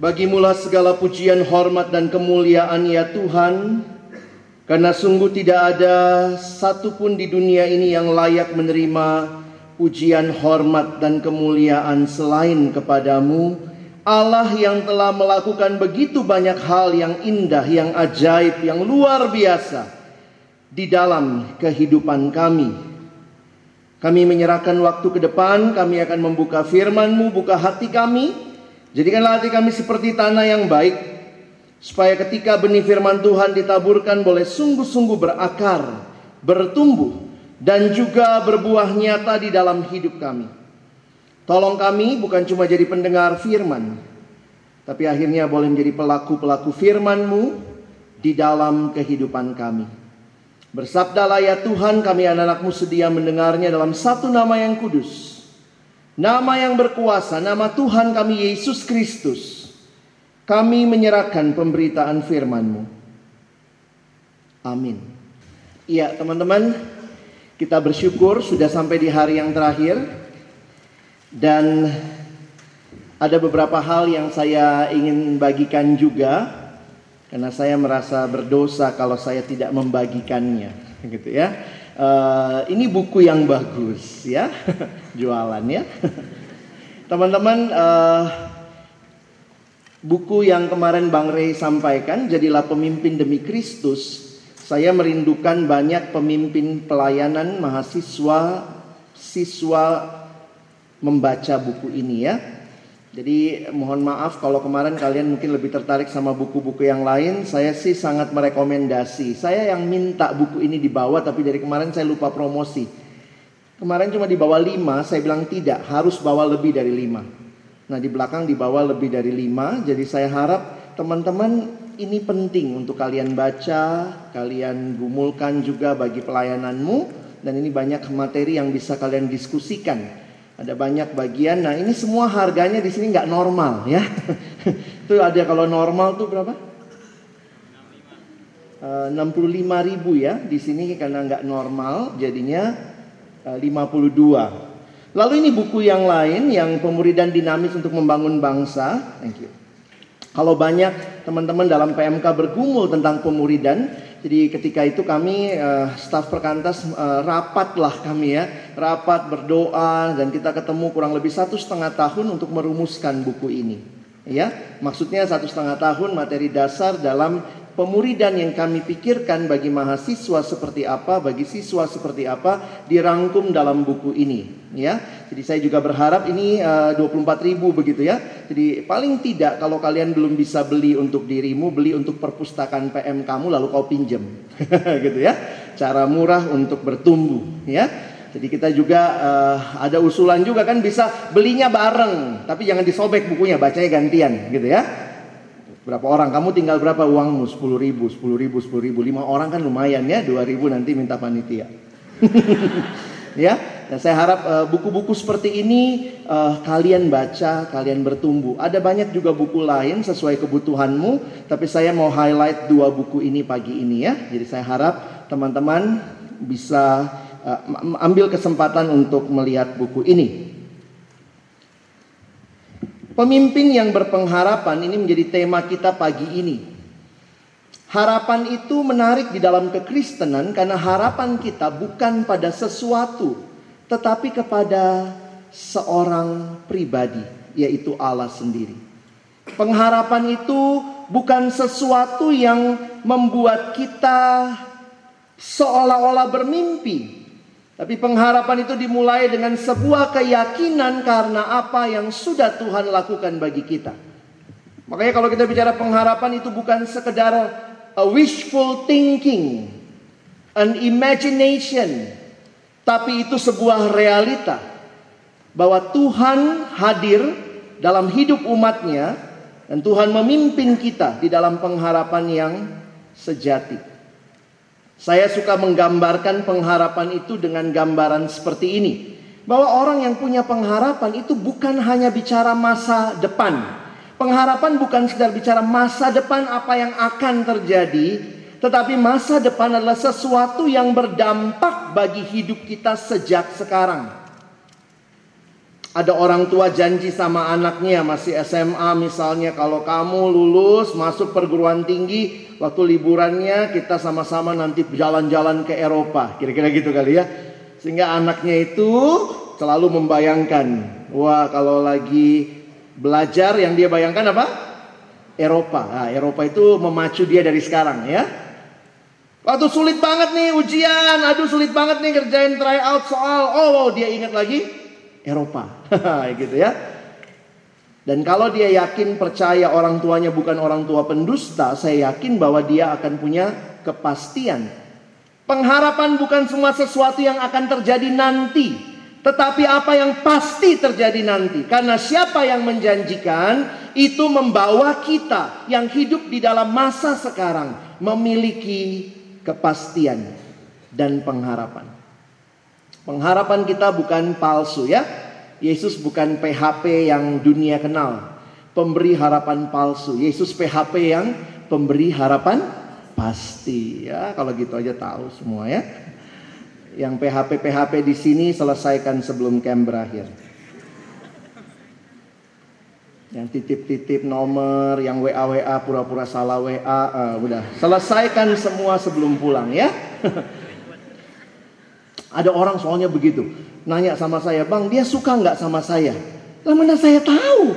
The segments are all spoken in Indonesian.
Bagimulah segala pujian, hormat, dan kemuliaan ya Tuhan, karena sungguh tidak ada satupun di dunia ini yang layak menerima pujian, hormat, dan kemuliaan selain kepadamu. Allah yang telah melakukan begitu banyak hal yang indah, yang ajaib, yang luar biasa di dalam kehidupan kami. Kami menyerahkan waktu ke depan, kami akan membuka firman-Mu, buka hati kami, Jadikanlah hati kami seperti tanah yang baik, supaya ketika benih firman Tuhan ditaburkan boleh sungguh-sungguh berakar, bertumbuh, dan juga berbuah nyata di dalam hidup kami. Tolong kami bukan cuma jadi pendengar firman, tapi akhirnya boleh menjadi pelaku-pelaku firman-Mu di dalam kehidupan kami. Bersabdalah ya Tuhan kami anak-anakmu sedia mendengarnya dalam satu nama yang kudus Nama yang berkuasa, nama Tuhan kami Yesus Kristus. Kami menyerahkan pemberitaan firman-Mu. Amin. Iya teman-teman, kita bersyukur sudah sampai di hari yang terakhir. Dan ada beberapa hal yang saya ingin bagikan juga. Karena saya merasa berdosa kalau saya tidak membagikannya. Gitu ya. Uh, ini buku yang bagus ya, jualan ya. Teman-teman, uh, buku yang kemarin Bang Rey sampaikan, jadilah pemimpin demi Kristus. Saya merindukan banyak pemimpin pelayanan mahasiswa, siswa membaca buku ini ya. Jadi mohon maaf kalau kemarin kalian mungkin lebih tertarik sama buku-buku yang lain. Saya sih sangat merekomendasi. Saya yang minta buku ini dibawa tapi dari kemarin saya lupa promosi. Kemarin cuma dibawa 5, saya bilang tidak, harus bawa lebih dari 5. Nah di belakang dibawa lebih dari 5. Jadi saya harap teman-teman ini penting untuk kalian baca, kalian gumulkan juga bagi pelayananmu. Dan ini banyak materi yang bisa kalian diskusikan ada banyak bagian. Nah ini semua harganya di sini nggak normal ya. itu ada kalau normal tuh berapa? Eh, uh, 65 ribu ya di sini karena nggak normal jadinya uh, 52. Lalu ini buku yang lain yang pemuridan dinamis untuk membangun bangsa. Thank you. Kalau banyak teman-teman dalam PMK bergumul tentang pemuridan, jadi ketika itu kami uh, staf perkantas uh, rapatlah kami ya, rapat berdoa dan kita ketemu kurang lebih satu setengah tahun untuk merumuskan buku ini. Ya, maksudnya satu setengah tahun materi dasar dalam pemuridan yang kami pikirkan bagi mahasiswa seperti apa, bagi siswa seperti apa dirangkum dalam buku ini ya. Jadi saya juga berharap ini uh, 24 ribu begitu ya. Jadi paling tidak kalau kalian belum bisa beli untuk dirimu, beli untuk perpustakaan PM kamu lalu kau pinjam. gitu ya. Cara murah untuk bertumbuh ya. Jadi kita juga uh, ada usulan juga kan bisa belinya bareng, tapi jangan disobek bukunya, bacanya gantian gitu ya. Berapa orang? Kamu tinggal berapa uangmu? 10 ribu, 10 ribu, 10 ribu. 5 orang kan lumayan ya, 2 ribu nanti minta panitia. ya, dan saya harap uh, buku-buku seperti ini uh, kalian baca, kalian bertumbuh. Ada banyak juga buku lain sesuai kebutuhanmu, tapi saya mau highlight dua buku ini pagi ini ya. Jadi saya harap teman-teman bisa uh, ambil kesempatan untuk melihat buku ini. Pemimpin yang berpengharapan ini menjadi tema kita pagi ini. Harapan itu menarik di dalam kekristenan karena harapan kita bukan pada sesuatu, tetapi kepada seorang pribadi, yaitu Allah sendiri. Pengharapan itu bukan sesuatu yang membuat kita seolah-olah bermimpi, tapi pengharapan itu dimulai dengan sebuah keyakinan karena apa yang sudah Tuhan lakukan bagi kita. Makanya kalau kita bicara pengharapan itu bukan sekedar a wishful thinking, an imagination, tapi itu sebuah realita bahwa Tuhan hadir dalam hidup umatnya dan Tuhan memimpin kita di dalam pengharapan yang sejati. Saya suka menggambarkan pengharapan itu dengan gambaran seperti ini. Bahwa orang yang punya pengharapan itu bukan hanya bicara masa depan. Pengharapan bukan sekedar bicara masa depan apa yang akan terjadi, tetapi masa depan adalah sesuatu yang berdampak bagi hidup kita sejak sekarang. Ada orang tua janji sama anaknya masih SMA misalnya kalau kamu lulus masuk perguruan tinggi waktu liburannya kita sama-sama nanti jalan-jalan ke Eropa. Kira-kira gitu kali ya. Sehingga anaknya itu selalu membayangkan, wah kalau lagi belajar yang dia bayangkan apa? Eropa. Nah, Eropa itu memacu dia dari sekarang ya. Waktu sulit banget nih ujian, aduh sulit banget nih kerjain try out soal. Oh, dia ingat lagi Eropa. gitu ya. Dan kalau dia yakin percaya orang tuanya bukan orang tua pendusta, saya yakin bahwa dia akan punya kepastian. Pengharapan bukan semua sesuatu yang akan terjadi nanti, tetapi apa yang pasti terjadi nanti. Karena siapa yang menjanjikan itu membawa kita yang hidup di dalam masa sekarang memiliki kepastian dan pengharapan. Pengharapan kita bukan palsu ya. Yesus bukan PHP yang dunia kenal. Pemberi harapan palsu. Yesus PHP yang pemberi harapan pasti ya. Kalau gitu aja tahu semua ya. Yang PHP PHP di sini selesaikan sebelum camp berakhir. Yang titip-titip nomor, yang WA WA pura-pura salah WA, uh, udah selesaikan semua sebelum pulang ya. Ada orang soalnya begitu. Nanya sama saya, bang dia suka nggak sama saya? Lah mana saya tahu?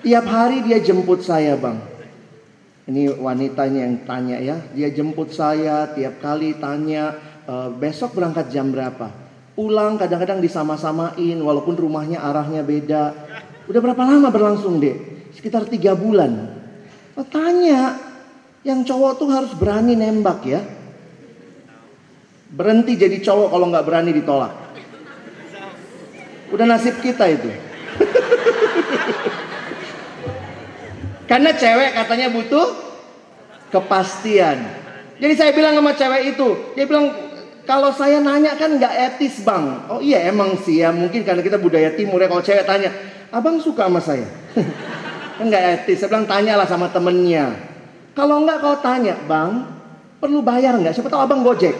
Tiap hari dia jemput saya bang. Ini wanitanya yang tanya ya. Dia jemput saya tiap kali tanya e, besok berangkat jam berapa. Pulang kadang-kadang disama-samain walaupun rumahnya arahnya beda. Udah berapa lama berlangsung deh? Sekitar tiga bulan. Oh, tanya, yang cowok tuh harus berani nembak ya. Berhenti jadi cowok kalau nggak berani ditolak. Udah nasib kita itu. Karena cewek katanya butuh kepastian. Jadi saya bilang sama cewek itu, dia bilang kalau saya nanya kan nggak etis bang. Oh iya emang sih ya mungkin karena kita budaya timur ya kalau cewek tanya, abang suka sama saya? kan nggak etis. Saya bilang tanyalah sama temennya. Kalau nggak kau tanya, bang perlu bayar nggak? Siapa tahu abang gojek.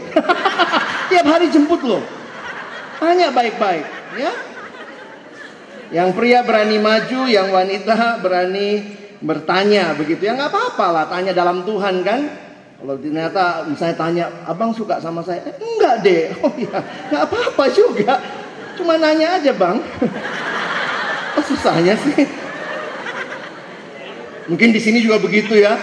Tiap hari jemput loh. Tanya baik-baik, ya. Yang pria berani maju, yang wanita berani bertanya begitu ya. Nggak apa-apa lah tanya dalam Tuhan kan? Kalau ternyata misalnya tanya abang suka sama saya? Eh, enggak deh oh ya nggak apa-apa juga. Cuma nanya aja bang. Oh, susahnya sih. Mungkin di sini juga begitu ya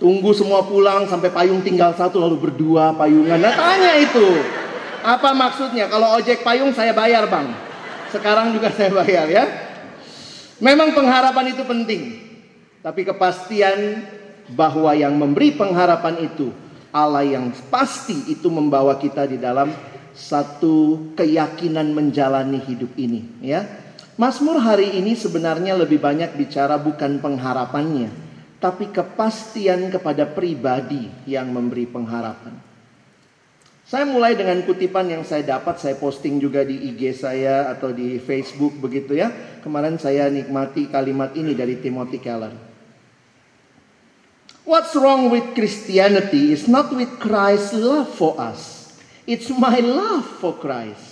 Tunggu semua pulang sampai payung tinggal satu lalu berdua payungan. Nah tanya itu. Apa maksudnya? Kalau ojek payung saya bayar bang. Sekarang juga saya bayar ya. Memang pengharapan itu penting. Tapi kepastian bahwa yang memberi pengharapan itu Allah yang pasti itu membawa kita di dalam satu keyakinan menjalani hidup ini ya. Mazmur hari ini sebenarnya lebih banyak bicara bukan pengharapannya, tapi kepastian kepada pribadi yang memberi pengharapan. Saya mulai dengan kutipan yang saya dapat, saya posting juga di IG saya atau di Facebook begitu ya. Kemarin saya nikmati kalimat ini dari Timothy Keller. What's wrong with Christianity is not with Christ's love for us. It's my love for Christ.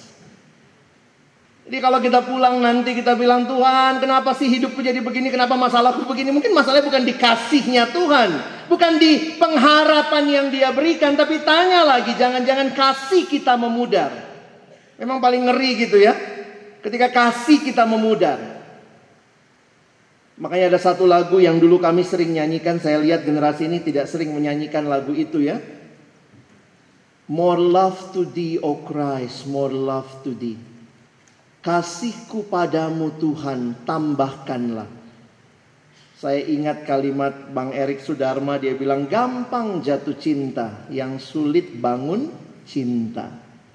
Jadi kalau kita pulang nanti kita bilang Tuhan kenapa sih hidupku jadi begini? Kenapa masalahku begini? Mungkin masalahnya bukan dikasihnya Tuhan Bukan di pengharapan yang dia berikan Tapi tanya lagi Jangan-jangan kasih kita memudar. Memang paling ngeri gitu ya Ketika kasih kita memudar. Makanya ada satu lagu yang dulu kami sering nyanyikan Saya lihat generasi ini tidak sering menyanyikan lagu itu ya. More love to thee, O Christ, more love to thee. Kasihku padamu Tuhan tambahkanlah. Saya ingat kalimat Bang Erik Sudarma dia bilang gampang jatuh cinta, yang sulit bangun cinta.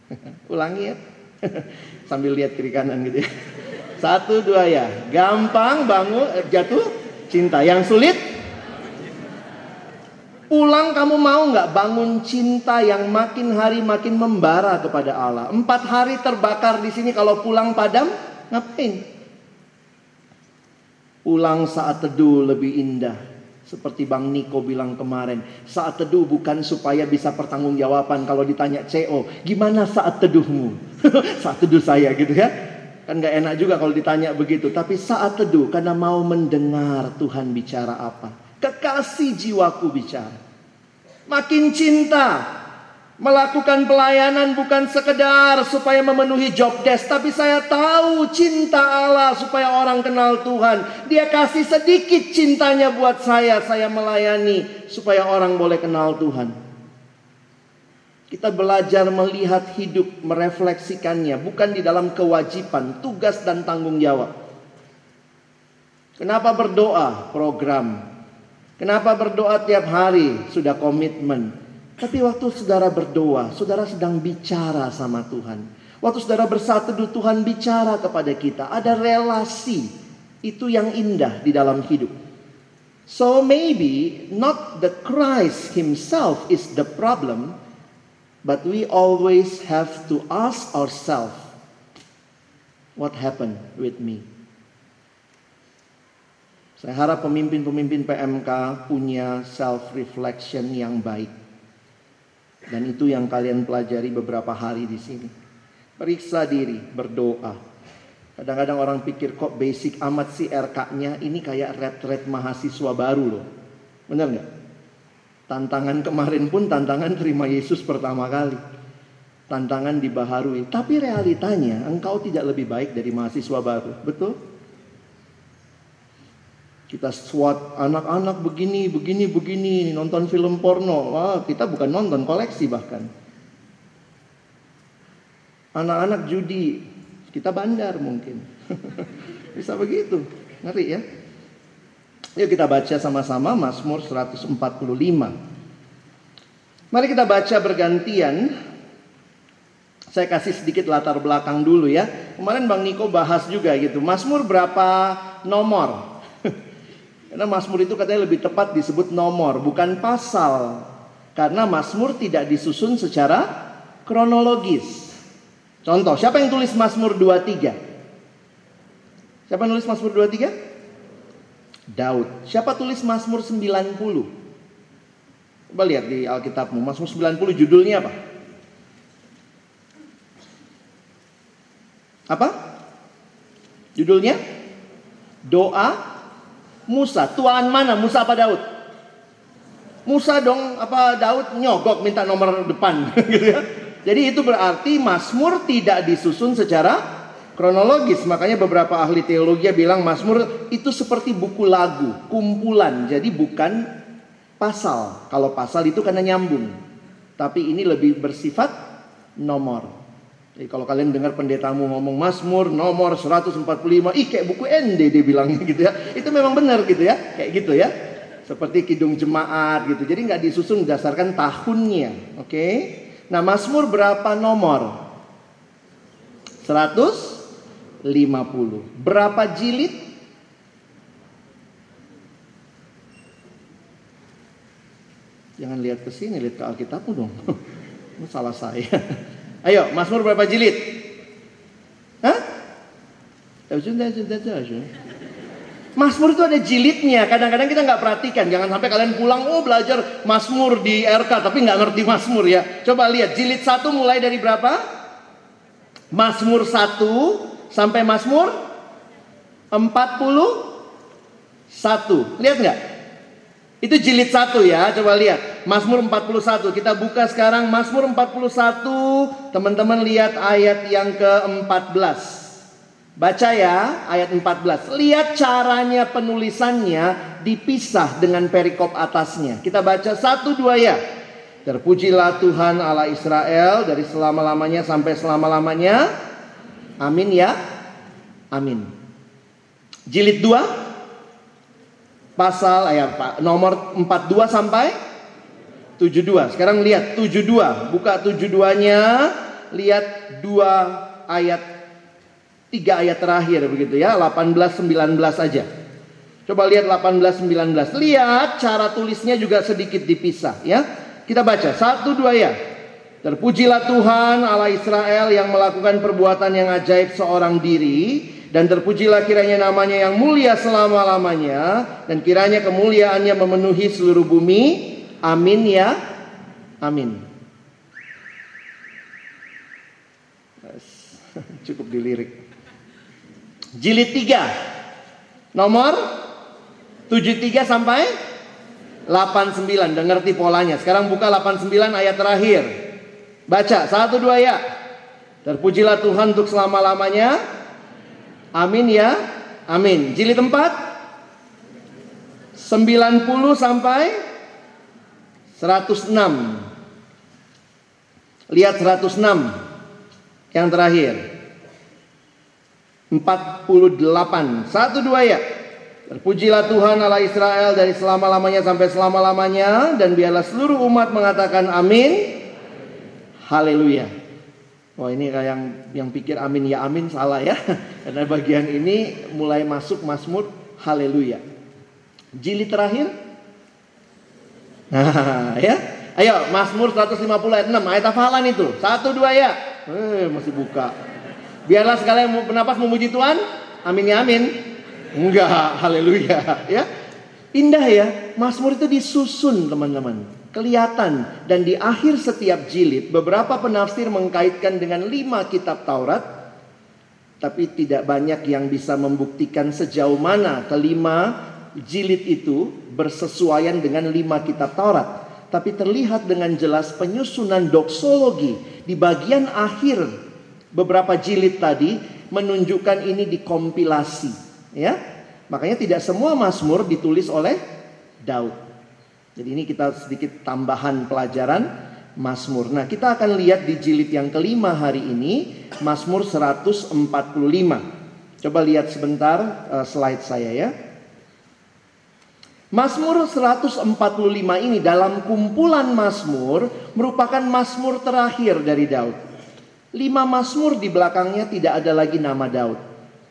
Ulangi ya. Sambil lihat kiri kanan gitu ya. Satu dua ya. Gampang bangun eh, jatuh cinta, yang sulit Pulang kamu mau nggak bangun cinta yang makin hari makin membara kepada Allah. Empat hari terbakar di sini kalau pulang padam, ngapain? Pulang saat teduh lebih indah. Seperti Bang Niko bilang kemarin. Saat teduh bukan supaya bisa pertanggungjawaban kalau ditanya CO. Gimana saat teduhmu? saat teduh saya gitu ya. Kan gak enak juga kalau ditanya begitu. Tapi saat teduh karena mau mendengar Tuhan bicara apa. Kekasih jiwaku bicara. Makin cinta. Melakukan pelayanan bukan sekedar supaya memenuhi job desk. Tapi saya tahu cinta Allah supaya orang kenal Tuhan. Dia kasih sedikit cintanya buat saya. Saya melayani supaya orang boleh kenal Tuhan. Kita belajar melihat hidup, merefleksikannya, bukan di dalam kewajiban, tugas dan tanggung jawab. Kenapa berdoa? Program. Kenapa berdoa tiap hari? Sudah komitmen. Tapi waktu saudara berdoa, saudara sedang bicara sama Tuhan. Waktu saudara bersatu, Tuhan bicara kepada kita. Ada relasi. Itu yang indah di dalam hidup. So maybe not the Christ himself is the problem, But we always have to ask ourselves, what happened with me? Saya harap pemimpin-pemimpin PMK punya self-reflection yang baik. Dan itu yang kalian pelajari beberapa hari di sini. Periksa diri, berdoa. Kadang-kadang orang pikir kok basic amat sih RK-nya ini kayak red-red mahasiswa baru loh. Benar nggak? Tantangan kemarin pun tantangan terima Yesus pertama kali. Tantangan dibaharui. Tapi realitanya engkau tidak lebih baik dari mahasiswa baru. Betul? Kita SWAT anak-anak begini, begini, begini. Nonton film porno. Wah, kita bukan nonton, koleksi bahkan. Anak-anak judi. Kita bandar mungkin. Bisa begitu. Ngeri ya? Yuk kita baca sama-sama Mazmur 145. Mari kita baca bergantian. Saya kasih sedikit latar belakang dulu ya. Kemarin Bang Niko bahas juga gitu. Mazmur berapa nomor? Karena Mazmur itu katanya lebih tepat disebut nomor, bukan pasal. Karena Mazmur tidak disusun secara kronologis. Contoh, siapa yang tulis Mazmur 23? Siapa yang nulis Mazmur 23? Daud. Siapa tulis Mazmur 90? Coba lihat di Alkitabmu. Mazmur 90 judulnya apa? Apa? Judulnya? Doa Musa. Tuan mana? Musa apa Daud? Musa dong apa Daud nyogok minta nomor depan gitu ya. Jadi itu berarti Mazmur tidak disusun secara kronologis. Makanya beberapa ahli teologi bilang Mazmur itu seperti buku lagu, kumpulan. Jadi bukan pasal. Kalau pasal itu karena nyambung. Tapi ini lebih bersifat nomor. Jadi kalau kalian dengar pendetamu ngomong Mazmur nomor 145, ih kayak buku ND dia bilangnya gitu ya. Itu memang benar gitu ya, kayak gitu ya. Seperti kidung jemaat gitu. Jadi nggak disusun berdasarkan tahunnya, oke? Nah Mazmur berapa nomor? 100 50. Berapa jilid? Jangan lihat ke sini, lihat ke Alkitabmu dong. Salah saya. Ayo, Mazmur berapa jilid? Hah? Mazmur itu ada jilidnya. Kadang-kadang kita nggak perhatikan. Jangan sampai kalian pulang, oh belajar Mazmur di RK, tapi nggak ngerti Mazmur ya. Coba lihat, jilid satu mulai dari berapa? Mazmur satu sampai Mazmur 41. Lihat nggak? Itu jilid satu ya, coba lihat. Mazmur 41. Kita buka sekarang Mazmur 41. Teman-teman lihat ayat yang ke-14. Baca ya ayat 14. Lihat caranya penulisannya dipisah dengan perikop atasnya. Kita baca satu dua ya. Terpujilah Tuhan Allah Israel dari selama-lamanya sampai selama-lamanya. Amin ya. Amin. Jilid 2 pasal ayat nomor 42 sampai 72. Sekarang lihat 72, buka 72-nya, lihat dua ayat tiga ayat terakhir begitu ya, 18 19 aja. Coba lihat 18 19. Lihat cara tulisnya juga sedikit dipisah ya. Kita baca satu dua ya. Terpujilah Tuhan Allah Israel yang melakukan perbuatan yang ajaib seorang diri dan terpujilah kiranya namanya yang mulia selama-lamanya dan kiranya kemuliaannya memenuhi seluruh bumi. Amin ya. Amin. Cukup dilirik. Jilid 3. Nomor 73 sampai 89. Udah ngerti polanya. Sekarang buka 89 ayat terakhir. Baca satu dua ya. Terpujilah Tuhan untuk selama-lamanya. Amin ya. Amin. Jilid 4 90 sampai 106. Lihat 106 yang terakhir. 48. Satu dua ya. Terpujilah Tuhan Allah Israel dari selama-lamanya sampai selama-lamanya dan biarlah seluruh umat mengatakan amin. Haleluya. Oh ini kayak yang yang pikir amin ya amin salah ya. Karena bagian ini mulai masuk Mazmur haleluya. Jilid terakhir. Nah, ya. Ayo Mazmur 150 ayat 6 ayat hafalan itu. Satu dua ya. Eh, masih buka. Biarlah segala yang bernapas memuji Tuhan. Amin ya amin. Enggak, haleluya ya. Indah ya, Mazmur itu disusun teman-teman. Kelihatan dan di akhir setiap jilid beberapa penafsir mengkaitkan dengan lima kitab Taurat. Tapi tidak banyak yang bisa membuktikan sejauh mana kelima jilid itu bersesuaian dengan lima kitab Taurat. Tapi terlihat dengan jelas penyusunan doksologi di bagian akhir beberapa jilid tadi menunjukkan ini dikompilasi ya. Makanya tidak semua Mazmur ditulis oleh Daud. Jadi ini kita sedikit tambahan pelajaran Mazmur. Nah, kita akan lihat di jilid yang kelima hari ini Mazmur 145. Coba lihat sebentar uh, slide saya ya. Mazmur 145 ini dalam kumpulan Mazmur merupakan Mazmur terakhir dari Daud. Lima Mazmur di belakangnya tidak ada lagi nama Daud.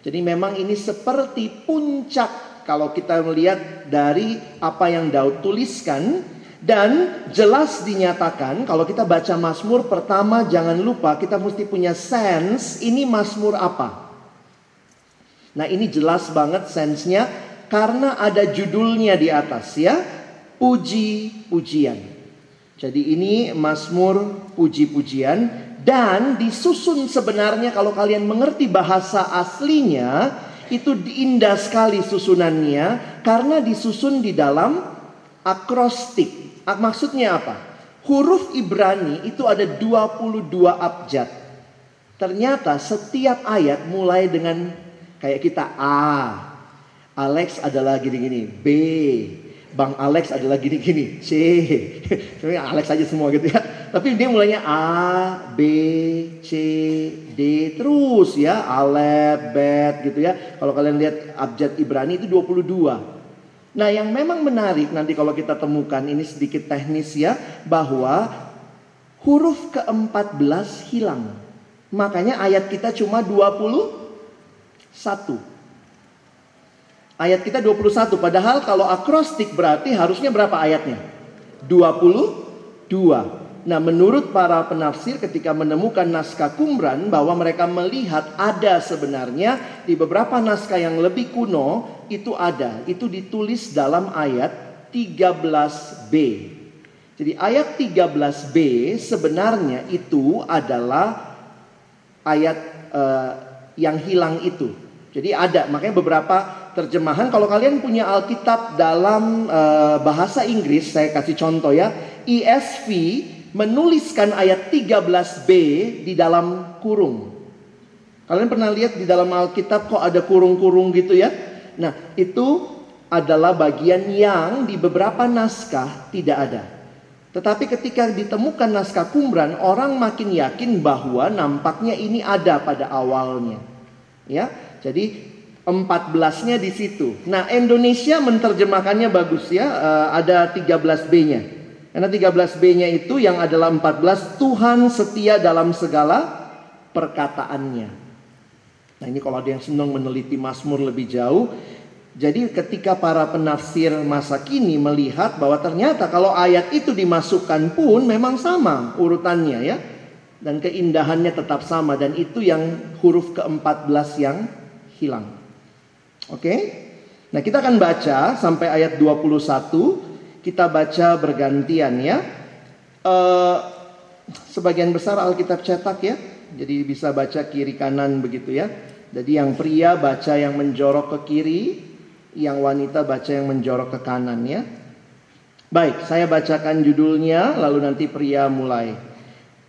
Jadi memang ini seperti puncak kalau kita melihat dari apa yang Daud tuliskan dan jelas dinyatakan kalau kita baca Mazmur pertama jangan lupa kita mesti punya sense ini Mazmur apa. Nah ini jelas banget sensenya karena ada judulnya di atas ya puji-pujian. Jadi ini Mazmur puji-pujian dan disusun sebenarnya kalau kalian mengerti bahasa aslinya itu indah sekali susunannya karena disusun di dalam akrostik. Maksudnya apa? Huruf Ibrani itu ada 22 abjad. Ternyata setiap ayat mulai dengan kayak kita A. Alex adalah gini-gini. B. Bang Alex adalah gini-gini. C. Sebenarnya Alex aja semua gitu ya. Tapi dia mulainya A, B, C, D terus ya, Alef, Bet gitu ya. Kalau kalian lihat abjad Ibrani itu 22. Nah, yang memang menarik nanti kalau kita temukan ini sedikit teknis ya, bahwa huruf ke-14 hilang. Makanya ayat kita cuma 21. Ayat kita 21, padahal kalau akrostik berarti harusnya berapa ayatnya? 22. Nah, menurut para penafsir ketika menemukan naskah Qumran bahwa mereka melihat ada sebenarnya di beberapa naskah yang lebih kuno itu ada, itu ditulis dalam ayat 13b. Jadi ayat 13b sebenarnya itu adalah ayat uh, yang hilang itu. Jadi ada, makanya beberapa terjemahan kalau kalian punya Alkitab dalam uh, bahasa Inggris, saya kasih contoh ya, ESV menuliskan ayat 13b di dalam kurung. Kalian pernah lihat di dalam Alkitab kok ada kurung-kurung gitu ya? Nah, itu adalah bagian yang di beberapa naskah tidak ada. Tetapi ketika ditemukan naskah Qumran, orang makin yakin bahwa nampaknya ini ada pada awalnya. Ya, jadi 14-nya di situ. Nah, Indonesia menerjemahkannya bagus ya, uh, ada 13B-nya. Karena 13B-nya itu yang adalah 14 Tuhan setia dalam segala perkataannya. Nah ini kalau ada yang senang meneliti Mazmur lebih jauh. Jadi ketika para penafsir masa kini melihat bahwa ternyata kalau ayat itu dimasukkan pun memang sama urutannya ya. Dan keindahannya tetap sama dan itu yang huruf ke-14 yang hilang. Oke? Nah kita akan baca sampai ayat 21 kita baca bergantian ya. Uh, sebagian besar Alkitab cetak ya. Jadi bisa baca kiri kanan begitu ya. Jadi yang pria baca yang menjorok ke kiri, yang wanita baca yang menjorok ke kanan ya. Baik, saya bacakan judulnya lalu nanti pria mulai.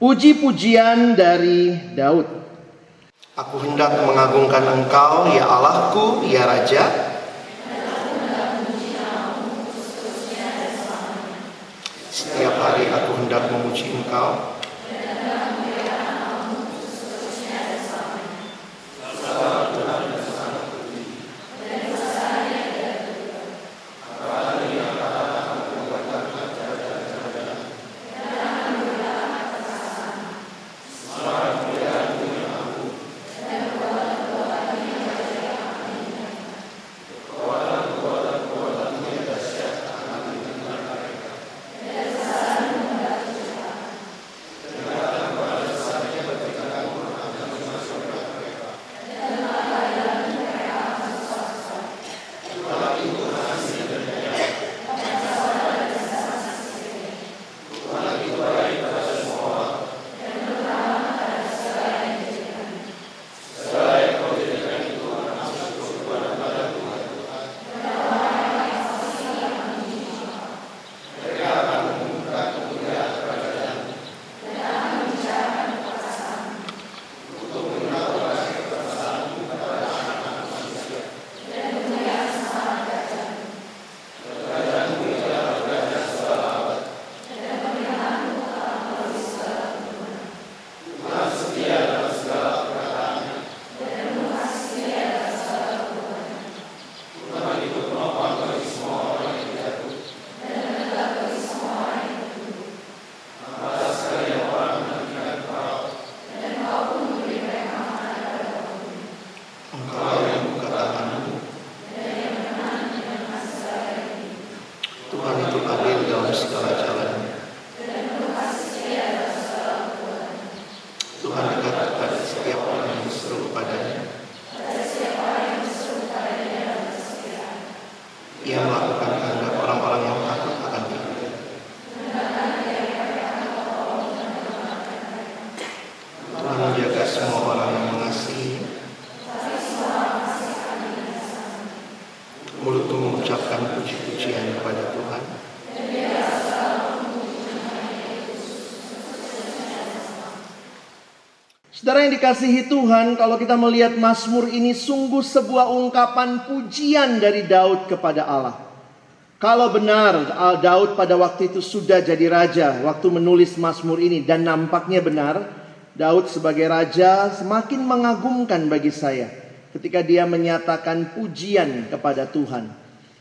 Puji-pujian dari Daud. Aku hendak mengagungkan Engkau, ya Allahku, ya Raja, Setiap hari aku hendak memuji Engkau. Saudara yang dikasihi Tuhan, kalau kita melihat Mazmur ini sungguh sebuah ungkapan pujian dari Daud kepada Allah. Kalau benar Daud pada waktu itu sudah jadi raja waktu menulis Mazmur ini dan nampaknya benar, Daud sebagai raja semakin mengagumkan bagi saya ketika dia menyatakan pujian kepada Tuhan.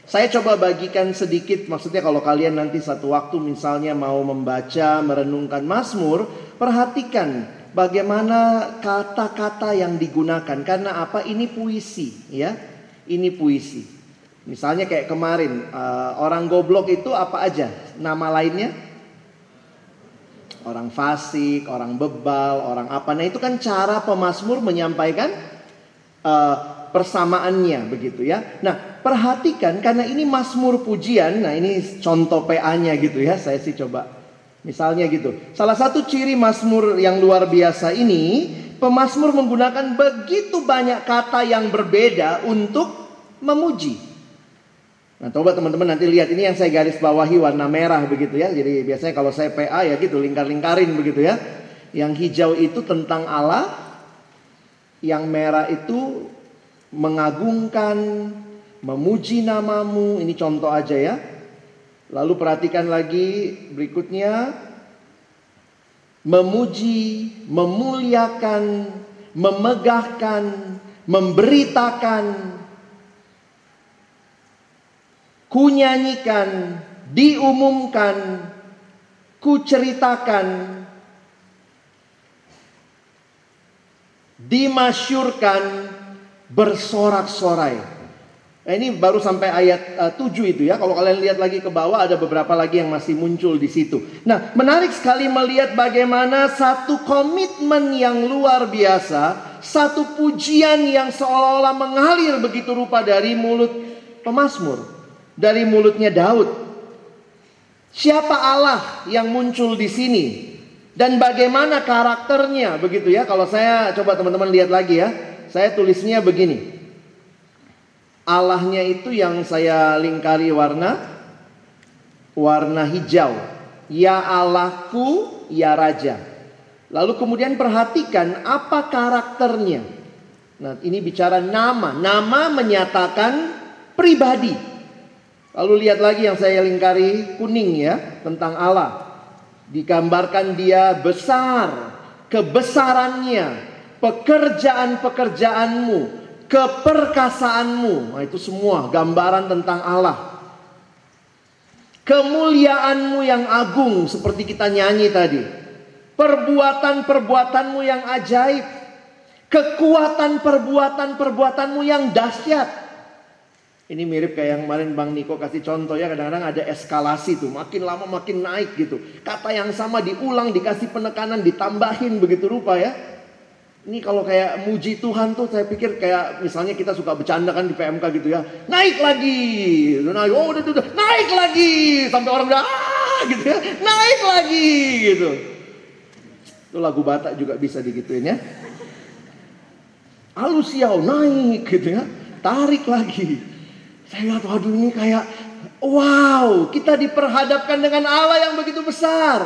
Saya coba bagikan sedikit, maksudnya kalau kalian nanti satu waktu misalnya mau membaca, merenungkan Mazmur, perhatikan bagaimana kata-kata yang digunakan? Karena apa? Ini puisi ya. Ini puisi. Misalnya kayak kemarin uh, orang goblok itu apa aja? Nama lainnya? Orang fasik orang bebal orang apa. Nah itu kan cara pemazmur menyampaikan uh, persamaannya begitu ya. Nah perhatikan karena ini mazmur pujian nah ini contoh PA-nya gitu ya. Saya sih coba Misalnya gitu. Salah satu ciri Mazmur yang luar biasa ini, pemazmur menggunakan begitu banyak kata yang berbeda untuk memuji. Nah, coba teman-teman nanti lihat ini yang saya garis bawahi warna merah begitu ya. Jadi biasanya kalau saya PA ya gitu lingkar-lingkarin begitu ya. Yang hijau itu tentang Allah, yang merah itu mengagungkan, memuji namamu. Ini contoh aja ya. Lalu perhatikan lagi berikutnya memuji, memuliakan, memegahkan, memberitakan, kunyanyikan, diumumkan, kuceritakan, dimasyurkan, bersorak-sorai. Nah, ini baru sampai ayat uh, eh, 7 itu ya. Kalau kalian lihat lagi ke bawah ada beberapa lagi yang masih muncul di situ. Nah, menarik sekali melihat bagaimana satu komitmen yang luar biasa, satu pujian yang seolah-olah mengalir begitu rupa dari mulut pemazmur, dari mulutnya Daud. Siapa Allah yang muncul di sini? dan bagaimana karakternya begitu ya. Kalau saya coba teman-teman lihat lagi ya. Saya tulisnya begini. Allahnya itu yang saya lingkari warna warna hijau. Ya Allahku, ya Raja. Lalu kemudian perhatikan apa karakternya. Nah, ini bicara nama. Nama menyatakan pribadi. Lalu lihat lagi yang saya lingkari kuning ya, tentang Allah. Digambarkan dia besar, kebesarannya, pekerjaan-pekerjaanmu, keperkasaanmu. Nah, itu semua gambaran tentang Allah. Kemuliaanmu yang agung seperti kita nyanyi tadi. Perbuatan-perbuatanmu yang ajaib. Kekuatan perbuatan-perbuatanmu yang dahsyat. Ini mirip kayak yang kemarin Bang Niko kasih contoh ya kadang-kadang ada eskalasi tuh makin lama makin naik gitu. Kata yang sama diulang dikasih penekanan ditambahin begitu rupa ya. Ini kalau kayak muji Tuhan tuh saya pikir kayak misalnya kita suka bercanda kan di PMK gitu ya. Naik lagi. Naik, oh udah, udah, naik lagi. Sampai orang udah ah gitu ya. Naik lagi gitu. Itu lagu Batak juga bisa digituin ya. Alusiau naik gitu ya. Tarik lagi. Saya lihat, waduh ini kayak, wow, kita diperhadapkan dengan Allah yang begitu besar.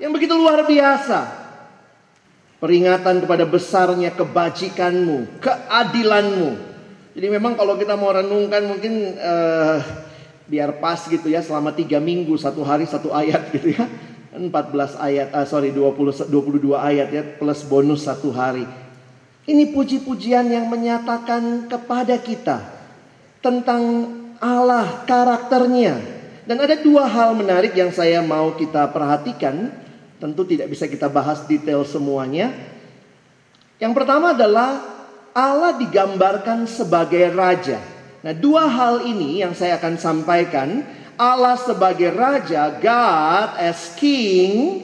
Yang begitu luar biasa. Peringatan kepada besarnya kebajikanmu, keadilanmu. Jadi memang kalau kita mau renungkan mungkin uh, biar pas gitu ya selama tiga minggu satu hari satu ayat gitu ya. 14 ayat, uh, sorry 20, 22 ayat ya plus bonus satu hari. Ini puji-pujian yang menyatakan kepada kita tentang Allah, karakternya. Dan ada dua hal menarik yang saya mau kita perhatikan. Tentu tidak bisa kita bahas detail semuanya. Yang pertama adalah Allah digambarkan sebagai raja. Nah, dua hal ini yang saya akan sampaikan. Allah sebagai raja, God as king,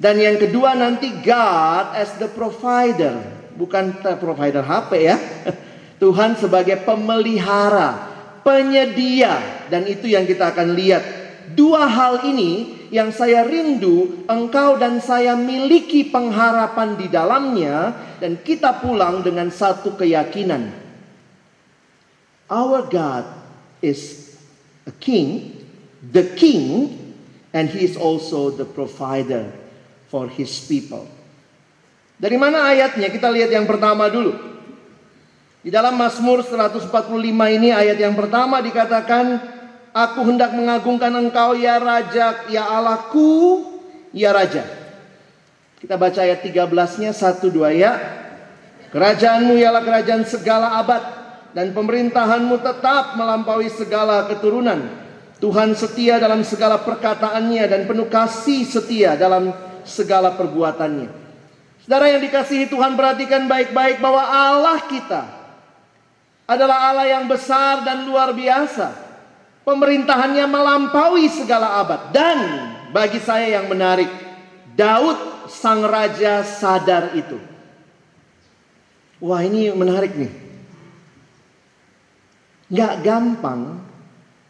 dan yang kedua nanti God as the provider. Bukan provider HP ya. Tuhan sebagai pemelihara, penyedia, dan itu yang kita akan lihat. Dua hal ini yang saya rindu, engkau dan saya miliki pengharapan di dalamnya, dan kita pulang dengan satu keyakinan. Our God is a king, the king, and he is also the provider for his people. Dari mana ayatnya? Kita lihat yang pertama dulu. Di dalam Mazmur 145 ini ayat yang pertama dikatakan, Aku hendak mengagungkan engkau ya Raja, ya Allahku, ya Raja. Kita baca ayat 13-nya, satu dua ya. Kerajaanmu ialah kerajaan segala abad, dan pemerintahanmu tetap melampaui segala keturunan. Tuhan setia dalam segala perkataannya dan penuh kasih setia dalam segala perbuatannya. Saudara yang dikasihi Tuhan perhatikan baik-baik bahwa Allah kita adalah Allah yang besar dan luar biasa. Pemerintahannya melampaui segala abad. Dan bagi saya yang menarik, Daud sang raja sadar itu. Wah ini menarik nih. Gak gampang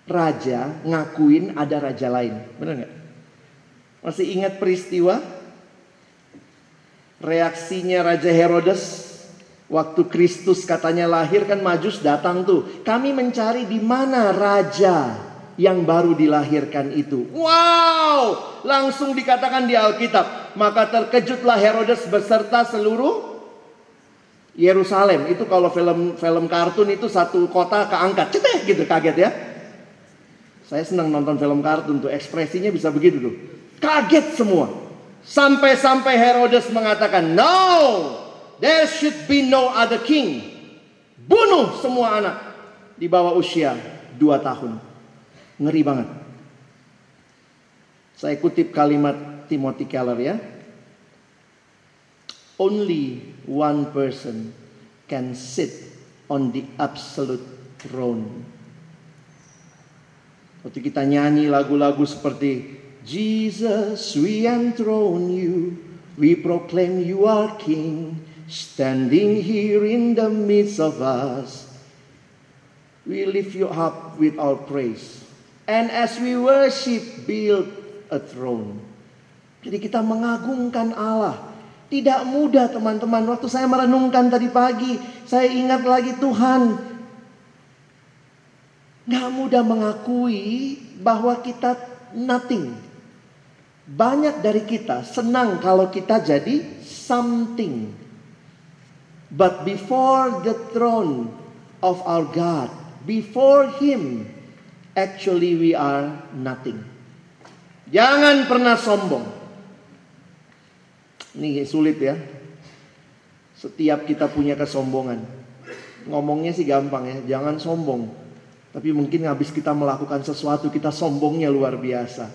raja ngakuin ada raja lain. Benar nggak? Masih ingat peristiwa? Reaksinya Raja Herodes Waktu Kristus katanya lahir kan Majus datang tuh. Kami mencari di mana raja yang baru dilahirkan itu. Wow, langsung dikatakan di Alkitab. Maka terkejutlah Herodes beserta seluruh Yerusalem. Itu kalau film film kartun itu satu kota keangkat. Ceteh gitu kaget ya. Saya senang nonton film kartun tuh ekspresinya bisa begitu tuh. Kaget semua. Sampai-sampai Herodes mengatakan, "No, There should be no other king. Bunuh semua anak di bawah usia dua tahun. Ngeri banget. Saya kutip kalimat Timothy Keller ya. Only one person can sit on the absolute throne. Waktu kita nyanyi lagu-lagu seperti Jesus, we enthrone you, we proclaim you are king. Standing here in the midst of us, we lift you up with our praise. And as we worship, build a throne. Jadi kita mengagungkan Allah. Tidak mudah teman-teman. Waktu saya merenungkan tadi pagi, saya ingat lagi Tuhan. Gak mudah mengakui bahwa kita nothing. Banyak dari kita senang kalau kita jadi something. But before the throne of our God, before Him, actually we are nothing. Jangan pernah sombong. Ini sulit ya. Setiap kita punya kesombongan. Ngomongnya sih gampang ya, jangan sombong. Tapi mungkin habis kita melakukan sesuatu kita sombongnya luar biasa.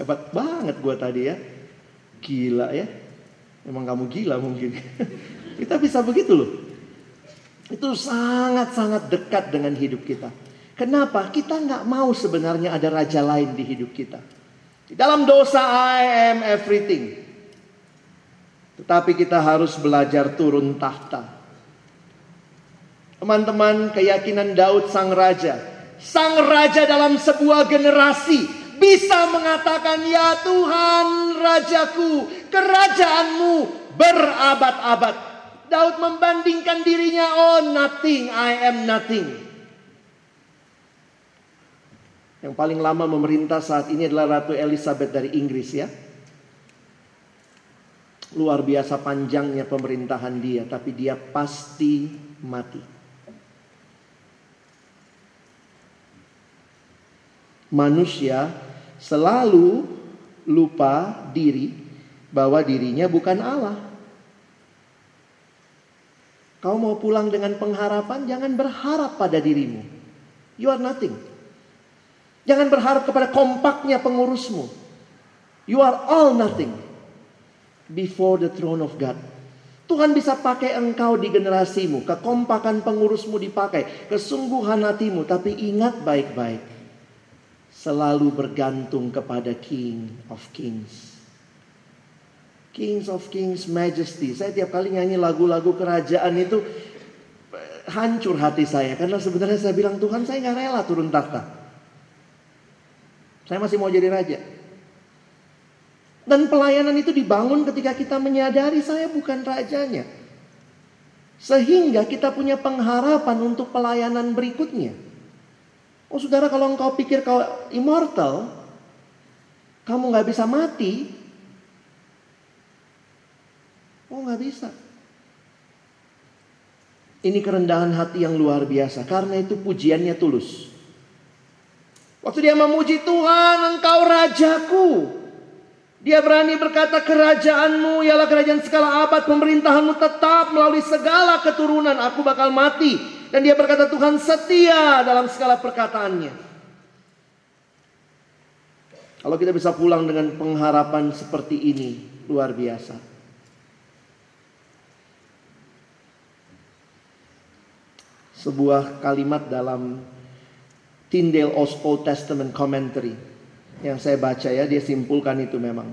Hebat banget gue tadi ya. Gila ya. Emang kamu gila mungkin. kita bisa begitu loh. Itu sangat-sangat dekat dengan hidup kita. Kenapa? Kita nggak mau sebenarnya ada raja lain di hidup kita. Di dalam dosa I am everything. Tetapi kita harus belajar turun tahta. Teman-teman, keyakinan Daud sang raja. Sang raja dalam sebuah generasi bisa mengatakan, "Ya Tuhan, rajaku, kerajaanmu berabad-abad." Daud membandingkan dirinya, "Oh, nothing, I am nothing." Yang paling lama memerintah saat ini adalah Ratu Elizabeth dari Inggris ya. Luar biasa panjangnya pemerintahan dia, tapi dia pasti mati. Manusia selalu lupa diri bahwa dirinya bukan Allah. Kau mau pulang dengan pengharapan, jangan berharap pada dirimu. You are nothing. Jangan berharap kepada kompaknya pengurusmu. You are all nothing before the throne of God. Tuhan bisa pakai engkau di generasimu, kekompakan pengurusmu dipakai, kesungguhan hatimu, tapi ingat baik-baik. Selalu bergantung kepada King of Kings. Kings of Kings Majesty. Saya tiap kali nyanyi lagu-lagu kerajaan itu hancur hati saya. Karena sebenarnya saya bilang Tuhan saya nggak rela turun tahta. Saya masih mau jadi raja. Dan pelayanan itu dibangun ketika kita menyadari saya bukan rajanya. Sehingga kita punya pengharapan untuk pelayanan berikutnya. Oh saudara kalau engkau pikir kau immortal, kamu nggak bisa mati. Oh nggak bisa. Ini kerendahan hati yang luar biasa. Karena itu pujiannya tulus. Waktu dia memuji Tuhan, engkau rajaku. Dia berani berkata kerajaanmu ialah kerajaan segala abad, pemerintahanmu tetap melalui segala keturunan, aku bakal mati. Dan dia berkata Tuhan setia dalam segala perkataannya. Kalau kita bisa pulang dengan pengharapan seperti ini, luar biasa. Sebuah kalimat dalam Tyndale Old Testament Commentary yang saya baca ya, dia simpulkan itu memang.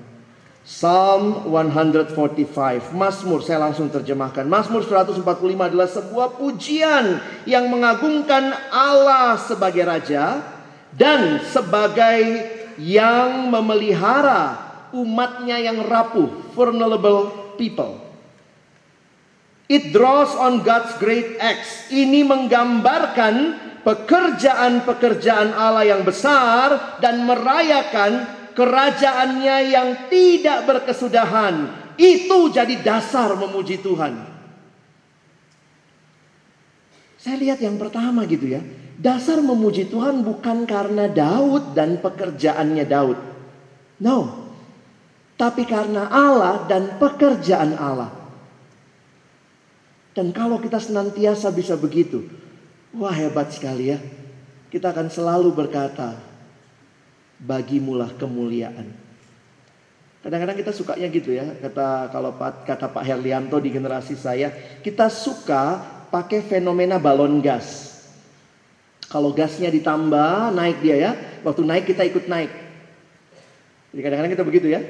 Psalm 145, Mazmur saya langsung terjemahkan. Mazmur 145 adalah sebuah pujian yang mengagungkan Allah sebagai raja dan sebagai yang memelihara umatnya yang rapuh, vulnerable people. It draws on God's great acts. Ini menggambarkan pekerjaan-pekerjaan Allah yang besar dan merayakan kerajaannya yang tidak berkesudahan. Itu jadi dasar memuji Tuhan. Saya lihat yang pertama gitu ya. Dasar memuji Tuhan bukan karena Daud dan pekerjaannya Daud. No. Tapi karena Allah dan pekerjaan Allah. Dan kalau kita senantiasa bisa begitu, Wah hebat sekali ya. Kita akan selalu berkata, bagimulah kemuliaan. Kadang-kadang kita sukanya gitu ya, kata kalau kata Pak Herlianto di generasi saya, kita suka pakai fenomena balon gas. Kalau gasnya ditambah, naik dia ya. Waktu naik kita ikut naik. Jadi kadang-kadang kita begitu ya.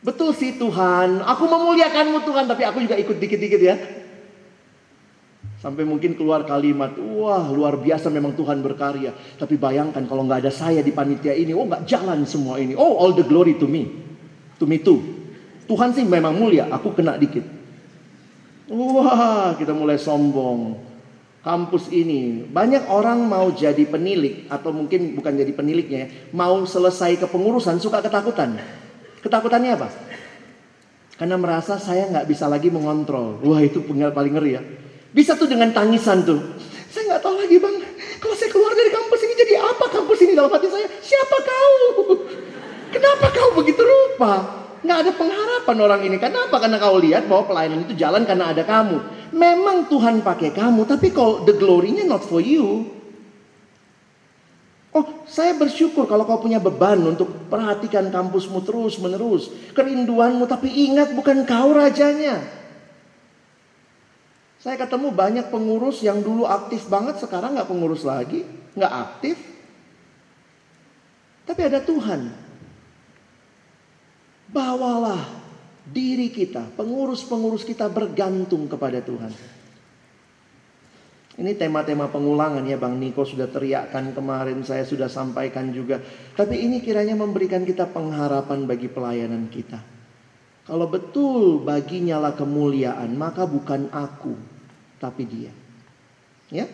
Betul sih Tuhan, aku memuliakanmu Tuhan, tapi aku juga ikut dikit-dikit ya. Sampai mungkin keluar kalimat, wah luar biasa memang Tuhan berkarya. Tapi bayangkan kalau nggak ada saya di panitia ini, oh nggak jalan semua ini. Oh all the glory to me. Tumitu. Tuhan sih memang mulia, aku kena dikit. Wah, kita mulai sombong. Kampus ini banyak orang mau jadi penilik atau mungkin bukan jadi peniliknya ya, mau selesai kepengurusan suka ketakutan. Ketakutannya apa? Karena merasa saya nggak bisa lagi mengontrol. Wah itu paling ngeri ya. Bisa tuh dengan tangisan tuh. Saya nggak tahu lagi bang. Kalau saya keluar dari kampus ini jadi apa kampus ini dalam hati saya? Siapa kau? Kenapa kau begitu rupa? Nggak ada pengharapan orang ini. Kenapa? Karena kau lihat bahwa pelayanan itu jalan karena ada kamu. Memang Tuhan pakai kamu, tapi kalau the glory-nya not for you. Oh, saya bersyukur kalau kau punya beban untuk perhatikan kampusmu terus menerus. Kerinduanmu, tapi ingat bukan kau rajanya. Saya ketemu banyak pengurus yang dulu aktif banget, sekarang nggak pengurus lagi, nggak aktif. Tapi ada Tuhan Bawalah diri kita, pengurus-pengurus kita bergantung kepada Tuhan. Ini tema-tema pengulangan ya Bang Niko sudah teriakkan kemarin, saya sudah sampaikan juga. Tapi ini kiranya memberikan kita pengharapan bagi pelayanan kita. Kalau betul baginya lah kemuliaan, maka bukan aku, tapi dia. Ya.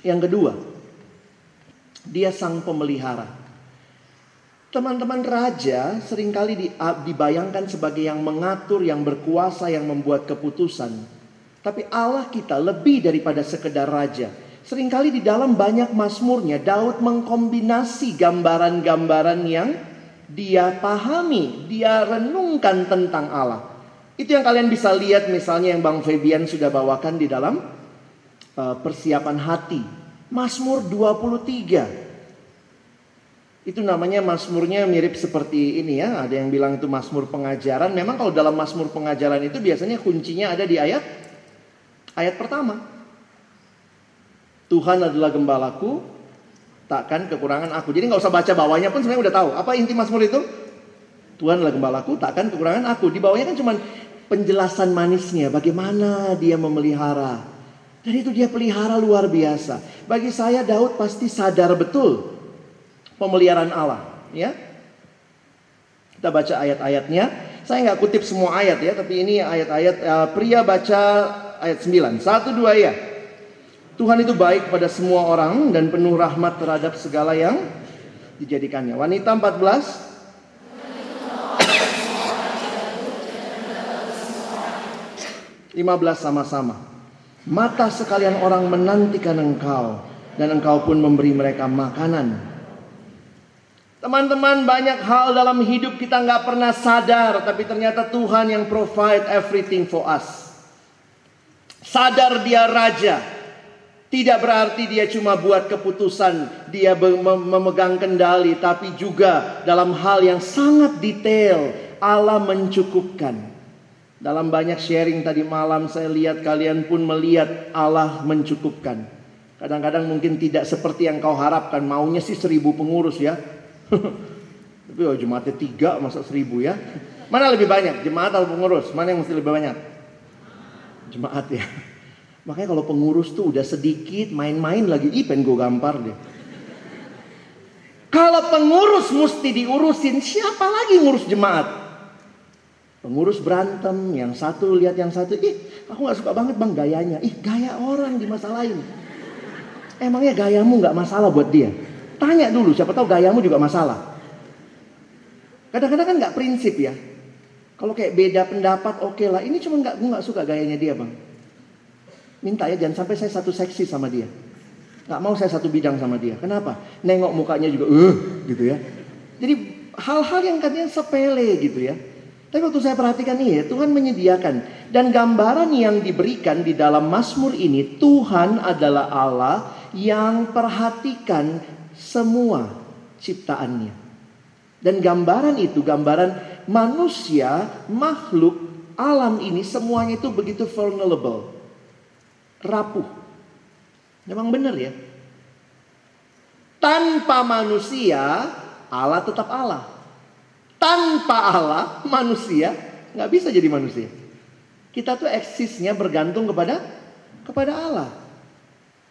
Yang kedua, dia sang pemelihara. Teman-teman raja sering kali dibayangkan sebagai yang mengatur, yang berkuasa, yang membuat keputusan. Tapi Allah kita lebih daripada sekedar raja. Seringkali di dalam banyak masmurnya Daud mengkombinasi gambaran-gambaran yang dia pahami, dia renungkan tentang Allah. Itu yang kalian bisa lihat misalnya yang Bang Febian sudah bawakan di dalam uh, persiapan hati. Mazmur 23 itu namanya masmurnya mirip seperti ini ya. Ada yang bilang itu masmur pengajaran. Memang kalau dalam masmur pengajaran itu biasanya kuncinya ada di ayat ayat pertama. Tuhan adalah gembalaku, takkan kekurangan aku. Jadi nggak usah baca bawahnya pun sebenarnya udah tahu. Apa inti masmur itu? Tuhan adalah gembalaku, takkan kekurangan aku. Di bawahnya kan cuma penjelasan manisnya, bagaimana dia memelihara. Dan itu dia pelihara luar biasa. Bagi saya Daud pasti sadar betul pemeliharaan Allah. Ya, kita baca ayat-ayatnya. Saya nggak kutip semua ayat ya, tapi ini ayat-ayat uh, pria baca ayat 9. Satu dua ya. Tuhan itu baik pada semua orang dan penuh rahmat terhadap segala yang dijadikannya. Wanita 14 15 sama-sama. Mata sekalian orang menantikan engkau dan engkau pun memberi mereka makanan Teman-teman banyak hal dalam hidup kita nggak pernah sadar Tapi ternyata Tuhan yang provide everything for us Sadar dia raja Tidak berarti dia cuma buat keputusan Dia memegang kendali Tapi juga dalam hal yang sangat detail Allah mencukupkan Dalam banyak sharing tadi malam Saya lihat kalian pun melihat Allah mencukupkan Kadang-kadang mungkin tidak seperti yang kau harapkan Maunya sih seribu pengurus ya Tapi oh, jemaatnya tiga masa seribu ya. Mana lebih banyak jemaat atau pengurus? Mana yang mesti lebih banyak? Jemaat ya. Makanya kalau pengurus tuh udah sedikit main-main lagi, ih pengen gue gampar deh. Kalau pengurus mesti diurusin, siapa lagi ngurus jemaat? Pengurus berantem, yang satu lihat yang satu, ih aku gak suka banget bang gayanya. Ih gaya orang di masa lain. Emangnya gayamu gak masalah buat dia? Tanya dulu, siapa tahu gayamu juga masalah. Kadang-kadang kan nggak prinsip ya. Kalau kayak beda pendapat, oke okay lah. Ini cuma nggak, gue nggak suka gayanya dia bang. Minta ya, jangan sampai saya satu seksi sama dia. Nggak mau saya satu bidang sama dia. Kenapa? Nengok mukanya juga, uh, gitu ya. Jadi hal-hal yang katanya sepele gitu ya. Tapi waktu saya perhatikan ini ya, Tuhan menyediakan. Dan gambaran yang diberikan di dalam Mazmur ini, Tuhan adalah Allah yang perhatikan semua ciptaannya. Dan gambaran itu, gambaran manusia, makhluk, alam ini semuanya itu begitu vulnerable. Rapuh. Memang benar ya. Tanpa manusia, Allah tetap Allah. Tanpa Allah, manusia nggak bisa jadi manusia. Kita tuh eksisnya bergantung kepada kepada Allah.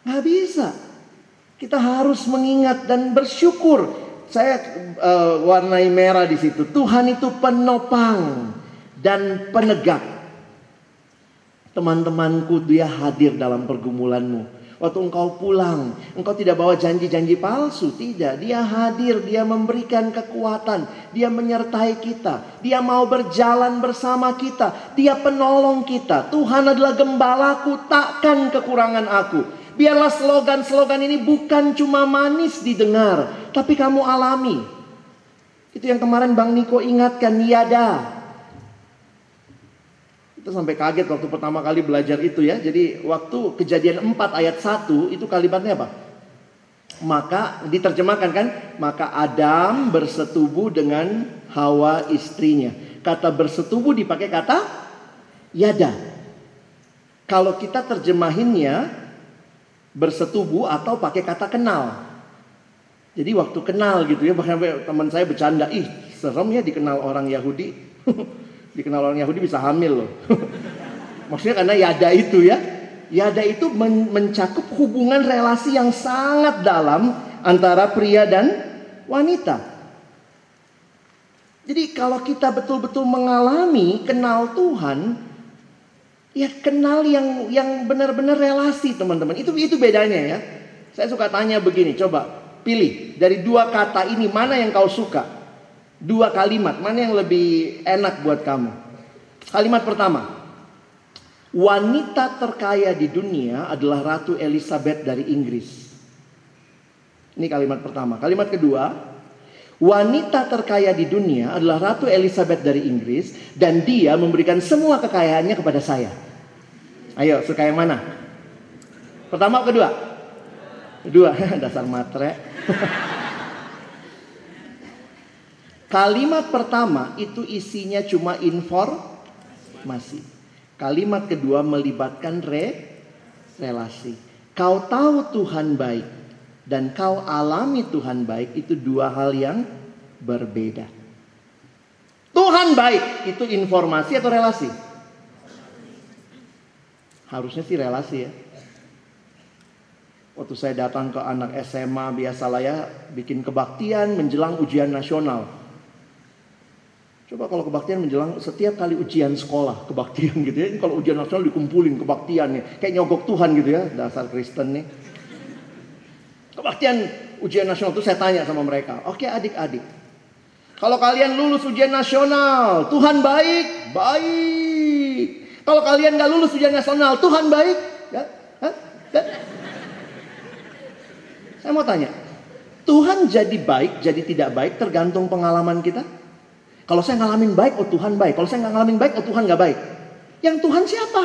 Nggak bisa. Kita harus mengingat dan bersyukur saya uh, warnai merah di situ. Tuhan itu penopang dan penegak. Teman-temanku dia hadir dalam pergumulanmu. Waktu engkau pulang, engkau tidak bawa janji-janji palsu, tidak. Dia hadir, dia memberikan kekuatan, dia menyertai kita, dia mau berjalan bersama kita, dia penolong kita. Tuhan adalah gembalaku, takkan kekurangan aku. Biarlah slogan-slogan ini bukan cuma manis didengar, tapi kamu alami. Itu yang kemarin Bang Niko ingatkan, niada. Kita sampai kaget waktu pertama kali belajar itu ya. Jadi waktu kejadian 4 ayat 1 itu kalimatnya apa? Maka diterjemahkan kan? Maka Adam bersetubuh dengan Hawa istrinya. Kata bersetubuh dipakai kata yada. Kalau kita terjemahinnya bersetubuh atau pakai kata kenal. Jadi waktu kenal gitu ya, bahkan teman saya bercanda, ih serem ya dikenal orang Yahudi. dikenal orang Yahudi bisa hamil loh. Maksudnya karena yada itu ya. Yada itu men mencakup hubungan relasi yang sangat dalam antara pria dan wanita. Jadi kalau kita betul-betul mengalami kenal Tuhan, ya kenal yang yang benar-benar relasi teman-teman. Itu itu bedanya ya. Saya suka tanya begini, coba pilih dari dua kata ini mana yang kau suka? Dua kalimat, mana yang lebih enak buat kamu? Kalimat pertama, wanita terkaya di dunia adalah Ratu Elizabeth dari Inggris. Ini kalimat pertama. Kalimat kedua, wanita terkaya di dunia adalah Ratu Elizabeth dari Inggris dan dia memberikan semua kekayaannya kepada saya. Ayo, suka yang mana? Pertama atau kedua? Kedua, dasar matre. Kalimat pertama itu isinya cuma informasi. Kalimat kedua melibatkan re, relasi. Kau tahu Tuhan baik dan kau alami Tuhan baik itu dua hal yang berbeda. Tuhan baik itu informasi atau relasi? Harusnya sih relasi ya. Waktu saya datang ke anak SMA biasalah ya bikin kebaktian menjelang ujian nasional. Coba kalau kebaktian menjelang setiap kali ujian sekolah, kebaktian gitu ya. Kalau ujian nasional dikumpulin kebaktian nih. Kayak nyogok Tuhan gitu ya, dasar Kristen nih. Kebaktian ujian nasional itu saya tanya sama mereka. Oke adik-adik. Kalau kalian lulus ujian nasional, Tuhan baik, baik. Kalau kalian gak lulus ujian nasional, Tuhan baik. Ya? Hah? Ya? Saya mau tanya, Tuhan jadi baik, jadi tidak baik tergantung pengalaman kita? Kalau saya ngalamin baik, oh Tuhan baik. Kalau saya nggak ngalamin baik, oh Tuhan nggak baik. Yang Tuhan siapa?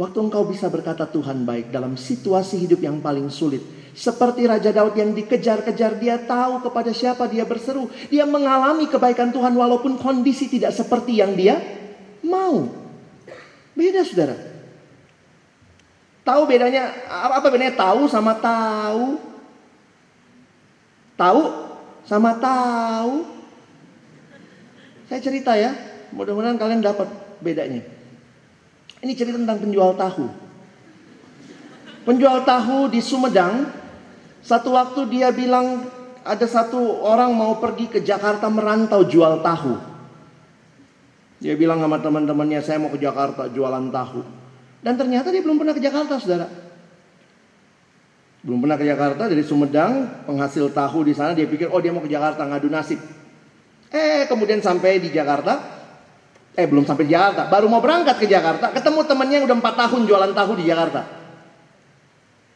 Waktu engkau bisa berkata Tuhan baik dalam situasi hidup yang paling sulit. Seperti Raja Daud yang dikejar-kejar, dia tahu kepada siapa dia berseru. Dia mengalami kebaikan Tuhan walaupun kondisi tidak seperti yang dia mau. Beda saudara. Tahu bedanya, apa bedanya tahu sama tahu? Tahu sama tahu. Saya cerita ya, mudah-mudahan kalian dapat bedanya. Ini cerita tentang penjual tahu. Penjual tahu di Sumedang, satu waktu dia bilang ada satu orang mau pergi ke Jakarta merantau jual tahu. Dia bilang sama teman-temannya, saya mau ke Jakarta jualan tahu. Dan ternyata dia belum pernah ke Jakarta, saudara. Belum pernah ke Jakarta dari Sumedang, penghasil tahu di sana dia pikir oh dia mau ke Jakarta ngadu nasib. Eh kemudian sampai di Jakarta, eh belum sampai di Jakarta, baru mau berangkat ke Jakarta, ketemu temennya yang udah empat tahun jualan tahu di Jakarta.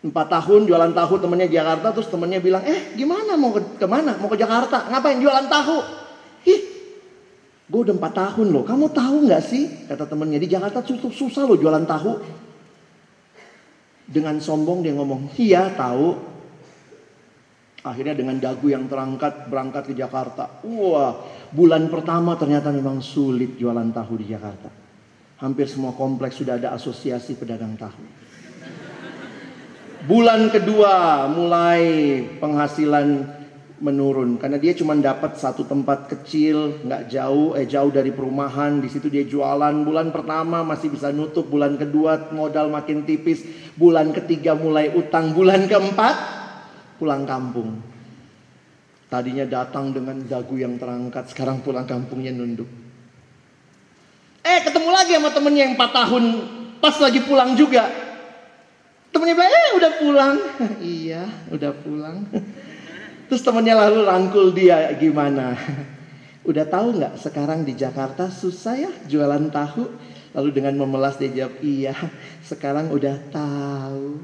Empat tahun jualan tahu temennya di Jakarta, terus temennya bilang, eh gimana mau ke ke mana? Mau ke Jakarta? Ngapain jualan tahu? Ih, gue udah empat tahun loh. Kamu tahu nggak sih? Kata temennya di Jakarta susah, susah loh jualan tahu. Dengan sombong dia ngomong, iya tahu. Akhirnya dengan dagu yang terangkat berangkat ke Jakarta. Wah, bulan pertama ternyata memang sulit jualan tahu di Jakarta. Hampir semua kompleks sudah ada asosiasi pedagang tahu. Bulan kedua mulai penghasilan menurun karena dia cuma dapat satu tempat kecil nggak jauh eh jauh dari perumahan di situ dia jualan bulan pertama masih bisa nutup bulan kedua modal makin tipis bulan ketiga mulai utang bulan keempat pulang kampung. Tadinya datang dengan dagu yang terangkat, sekarang pulang kampungnya nunduk. Eh ketemu lagi sama temennya yang 4 tahun pas lagi pulang juga. Temennya bilang, eh udah pulang. iya udah pulang. Terus temennya lalu rangkul dia gimana. Udah tahu nggak sekarang di Jakarta susah ya jualan tahu? Lalu dengan memelas dia jawab, iya sekarang udah tahu.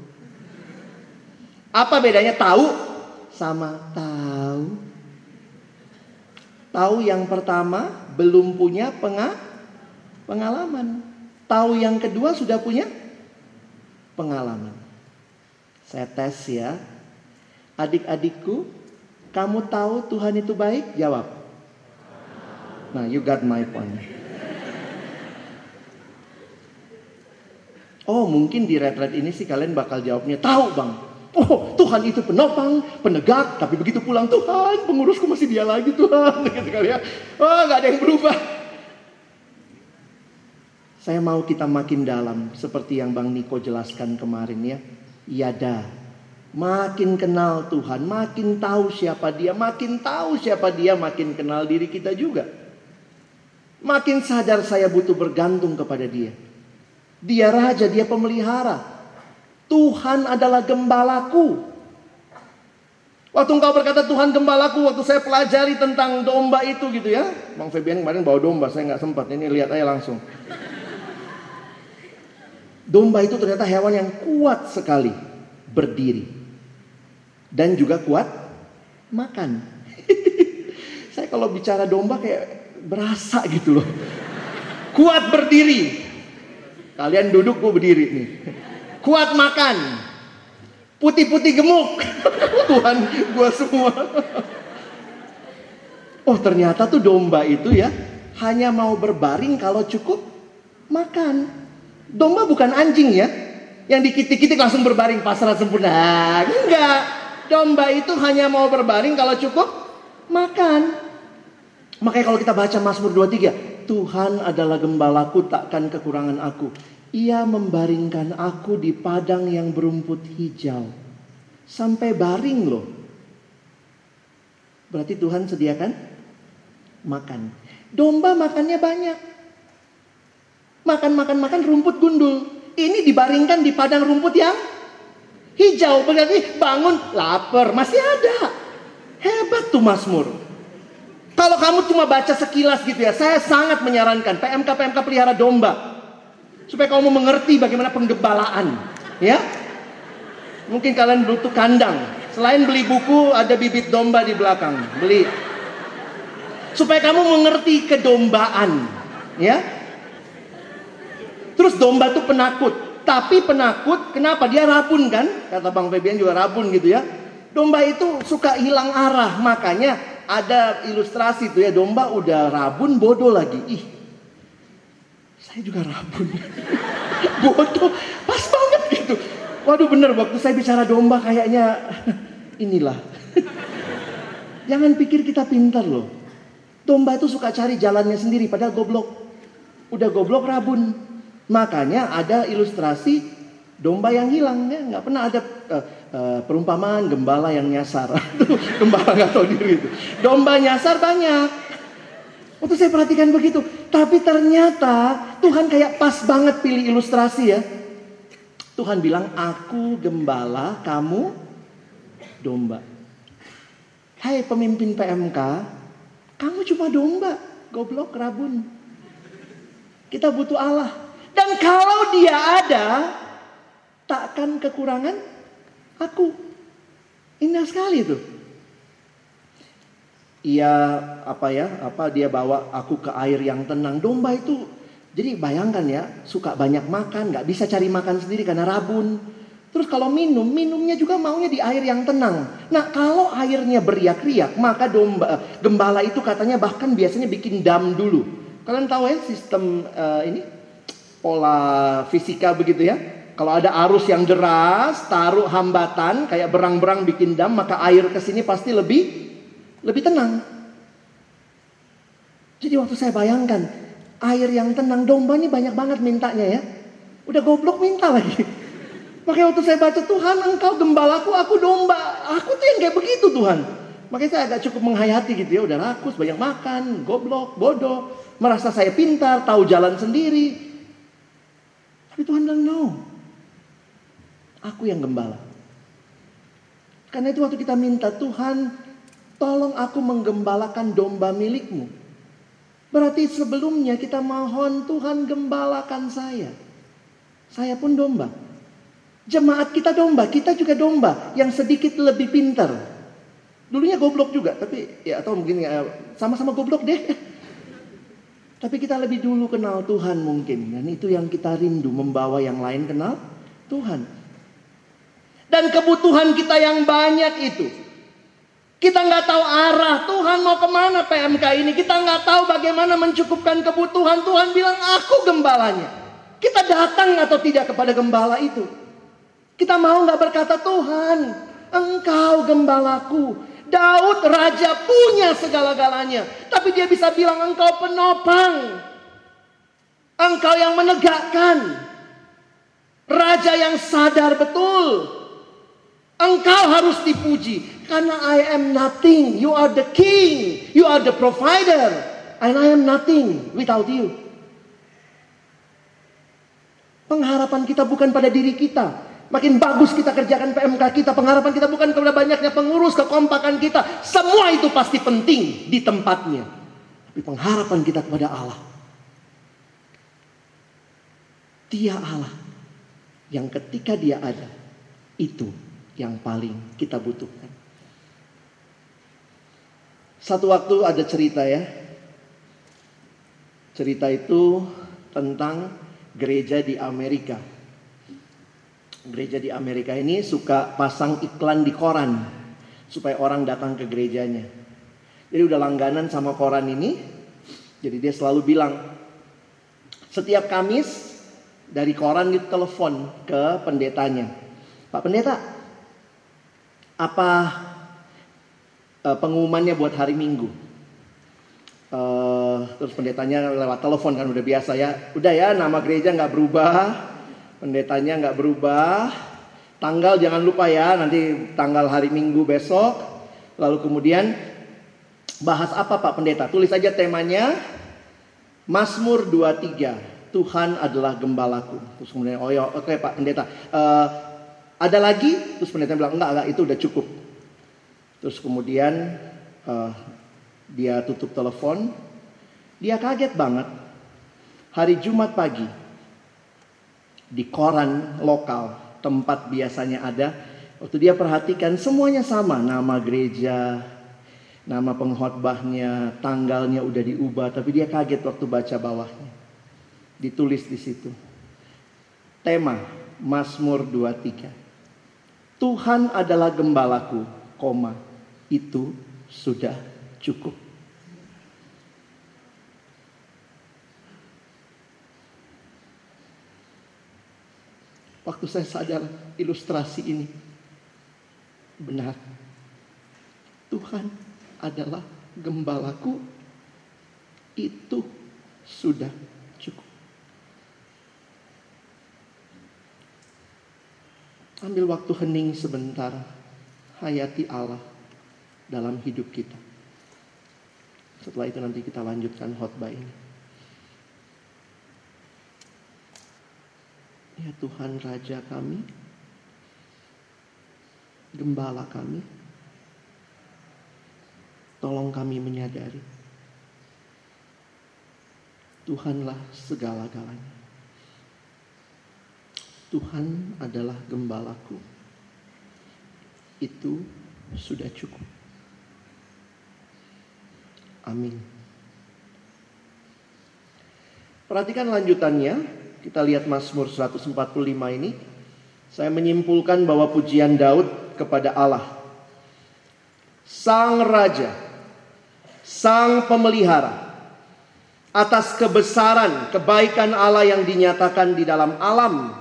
Apa bedanya tahu sama tahu? Tahu yang pertama belum punya penga pengalaman. Tahu yang kedua sudah punya pengalaman. Saya tes ya. Adik-adikku, kamu tahu Tuhan itu baik? Jawab. Nah, you got my point. Oh, mungkin di retret ini sih kalian bakal jawabnya, tahu bang. Oh, Tuhan itu penopang, penegak, tapi begitu pulang Tuhan, pengurusku masih dia lagi Tuhan, gitu kali ya. Oh, nggak ada yang berubah. Saya mau kita makin dalam, seperti yang Bang Niko jelaskan kemarin ya. Yada, makin kenal Tuhan, makin tahu siapa dia, makin tahu siapa dia, makin kenal diri kita juga. Makin sadar saya butuh bergantung kepada dia. Dia raja, dia pemelihara. Tuhan adalah gembalaku. Waktu engkau berkata Tuhan gembalaku, waktu saya pelajari tentang domba itu gitu ya. Bang Febian kemarin bawa domba, saya nggak sempat. Ini lihat aja langsung. Domba itu ternyata hewan yang kuat sekali berdiri. Dan juga kuat makan. saya kalau bicara domba kayak berasa gitu loh. Kuat berdiri. Kalian duduk, gue berdiri nih. Kuat makan. Putih-putih gemuk. Tuhan, gue semua. Oh ternyata tuh domba itu ya hanya mau berbaring kalau cukup makan. Domba bukan anjing ya. Yang dikit-dikit langsung berbaring pasrah sempurna. Enggak. Domba itu hanya mau berbaring kalau cukup makan. Makanya kalau kita baca Mazmur 23, Tuhan adalah gembalaku takkan kekurangan aku. Ia membaringkan aku di padang yang berumput hijau. Sampai baring loh. Berarti Tuhan sediakan makan. Domba makannya banyak. Makan, makan, makan rumput gundul. Ini dibaringkan di padang rumput yang hijau. Berarti bangun lapar. Masih ada. Hebat tuh Mazmur. Kalau kamu cuma baca sekilas gitu ya, saya sangat menyarankan PMK PMK pelihara domba supaya kamu mengerti bagaimana penggembalaan, ya. Mungkin kalian butuh kandang. Selain beli buku, ada bibit domba di belakang, beli. Supaya kamu mengerti kedombaan, ya. Terus domba itu penakut, tapi penakut kenapa? Dia rabun kan? Kata Bang Febian juga rabun gitu ya. Domba itu suka hilang arah, makanya ada ilustrasi tuh ya domba udah rabun bodoh lagi. Ih, saya juga rabun. bodoh, pas banget gitu. Waduh bener waktu saya bicara domba kayaknya inilah. Jangan pikir kita pintar loh. Domba itu suka cari jalannya sendiri padahal goblok. Udah goblok rabun. Makanya ada ilustrasi domba yang hilang. Ya nggak pernah ada uh, uh, perumpamaan gembala yang nyasar. Gembala nggak tahu diri itu. Domba nyasar banyak. Waktu saya perhatikan begitu tapi ternyata Tuhan kayak pas banget pilih ilustrasi ya. Tuhan bilang aku gembala kamu domba. Hai pemimpin PMK kamu cuma domba goblok rabun. Kita butuh Allah dan kalau dia ada takkan kekurangan aku. Indah sekali itu. Ia apa ya? Apa dia bawa aku ke air yang tenang. Domba itu jadi bayangkan ya, suka banyak makan, nggak bisa cari makan sendiri karena rabun. Terus kalau minum, minumnya juga maunya di air yang tenang. Nah kalau airnya beriak-riak, maka domba gembala itu katanya bahkan biasanya bikin dam dulu. Kalian tahu ya sistem uh, ini pola fisika begitu ya? Kalau ada arus yang deras, taruh hambatan kayak berang-berang bikin dam, maka air ke sini pasti lebih lebih tenang. Jadi waktu saya bayangkan air yang tenang domba ini banyak banget mintanya ya. Udah goblok minta lagi. Makanya waktu saya baca Tuhan engkau gembalaku, aku domba. Aku tuh yang kayak begitu Tuhan. Makanya saya agak cukup menghayati gitu ya. Udah rakus, banyak makan, goblok, bodoh. Merasa saya pintar, tahu jalan sendiri. Tapi Tuhan bilang no. Aku yang gembala. Karena itu waktu kita minta Tuhan tolong aku menggembalakan domba milikmu. Berarti sebelumnya kita mohon Tuhan gembalakan saya. Saya pun domba. Jemaat kita domba, kita juga domba yang sedikit lebih pintar. Dulunya goblok juga, tapi ya atau mungkin ya, sama-sama goblok deh. Tapi kita lebih dulu kenal Tuhan mungkin. Dan itu yang kita rindu membawa yang lain kenal Tuhan. Dan kebutuhan kita yang banyak itu. Kita nggak tahu arah Tuhan mau ke mana PMK ini. Kita nggak tahu bagaimana mencukupkan kebutuhan. Tuhan bilang aku gembalanya. Kita datang atau tidak kepada gembala itu. Kita mau nggak berkata Tuhan, Engkau gembalaku. Daud raja punya segala-galanya, tapi dia bisa bilang Engkau penopang. Engkau yang menegakkan. Raja yang sadar betul. Engkau harus dipuji karena I am nothing. You are the king. You are the provider. And I am nothing without you. Pengharapan kita bukan pada diri kita, Makin bagus kita kerjakan PMK kita. Pengharapan kita bukan kepada banyaknya pengurus, kekompakan kita. Semua itu pasti penting di tempatnya. Tapi pengharapan kita kepada Allah. Dia Allah. Yang ketika dia ada. Itu yang paling kita butuhkan. Satu waktu ada cerita ya. Cerita itu tentang gereja di Amerika gereja di Amerika ini suka pasang iklan di koran supaya orang datang ke gerejanya. Jadi udah langganan sama koran ini. Jadi dia selalu bilang setiap Kamis dari koran itu telepon ke pendetanya. Pak pendeta, apa uh, pengumumannya buat hari Minggu? Uh, terus pendetanya lewat telepon kan udah biasa ya. Udah ya nama gereja nggak berubah Pendetanya nggak berubah. Tanggal jangan lupa ya, nanti tanggal hari Minggu besok. Lalu kemudian bahas apa Pak Pendeta? Tulis aja temanya Mazmur 23. Tuhan adalah gembalaku. Terus kemudian oh ya oke okay, Pak Pendeta. Uh, ada lagi? Terus pendeta bilang enggak enggak itu udah cukup. Terus kemudian uh, dia tutup telepon. Dia kaget banget. Hari Jumat pagi di koran lokal tempat biasanya ada. Waktu dia perhatikan semuanya sama, nama gereja, nama pengkhotbahnya, tanggalnya udah diubah, tapi dia kaget waktu baca bawahnya. Ditulis di situ. Tema Mazmur 23. Tuhan adalah gembalaku, koma, itu sudah cukup. Waktu saya sadar ilustrasi ini benar. Tuhan adalah gembalaku. Itu sudah cukup. Ambil waktu hening sebentar. Hayati Allah dalam hidup kita. Setelah itu nanti kita lanjutkan khotbah ini. Ya Tuhan Raja kami, Gembala kami, tolong kami menyadari Tuhanlah segala-galanya. Tuhan adalah gembalaku. Itu sudah cukup. Amin. Perhatikan lanjutannya. Kita lihat Mazmur 145 ini. Saya menyimpulkan bahwa pujian Daud kepada Allah. Sang Raja. Sang Pemelihara. Atas kebesaran, kebaikan Allah yang dinyatakan di dalam alam.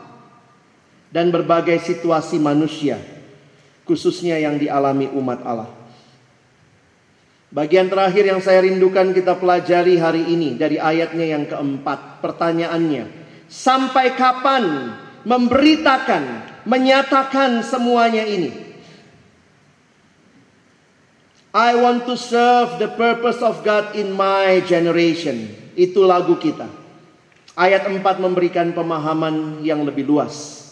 Dan berbagai situasi manusia. Khususnya yang dialami umat Allah. Bagian terakhir yang saya rindukan kita pelajari hari ini dari ayatnya yang keempat. Pertanyaannya, Sampai kapan memberitakan, menyatakan semuanya ini. I want to serve the purpose of God in my generation. Itu lagu kita. Ayat 4 memberikan pemahaman yang lebih luas.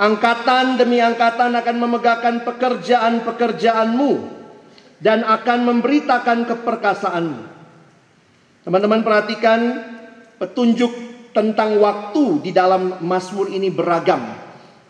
Angkatan demi angkatan akan memegahkan pekerjaan-pekerjaanmu dan akan memberitakan keperkasaanmu. Teman-teman perhatikan petunjuk tentang waktu di dalam Mazmur ini beragam.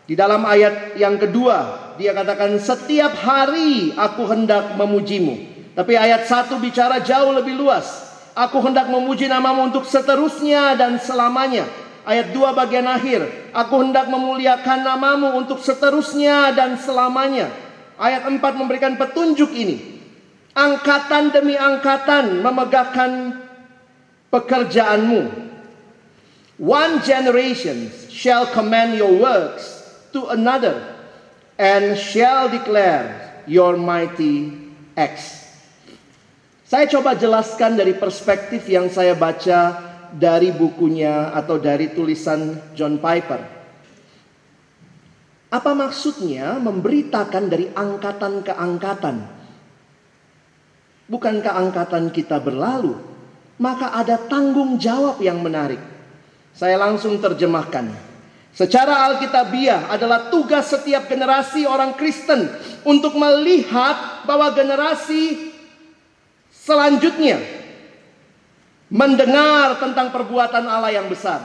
Di dalam ayat yang kedua, dia katakan setiap hari aku hendak memujimu. Tapi ayat satu bicara jauh lebih luas. Aku hendak memuji namamu untuk seterusnya dan selamanya. Ayat dua bagian akhir, aku hendak memuliakan namamu untuk seterusnya dan selamanya. Ayat empat memberikan petunjuk ini. Angkatan demi angkatan memegahkan pekerjaanmu. One generation shall command your works to another and shall declare your mighty acts. Saya coba jelaskan dari perspektif yang saya baca dari bukunya atau dari tulisan John Piper. Apa maksudnya memberitakan dari angkatan ke angkatan? Bukankah angkatan kita berlalu? Maka ada tanggung jawab yang menarik. Saya langsung terjemahkan. Secara Alkitabiah adalah tugas setiap generasi orang Kristen untuk melihat bahwa generasi selanjutnya mendengar tentang perbuatan Allah yang besar.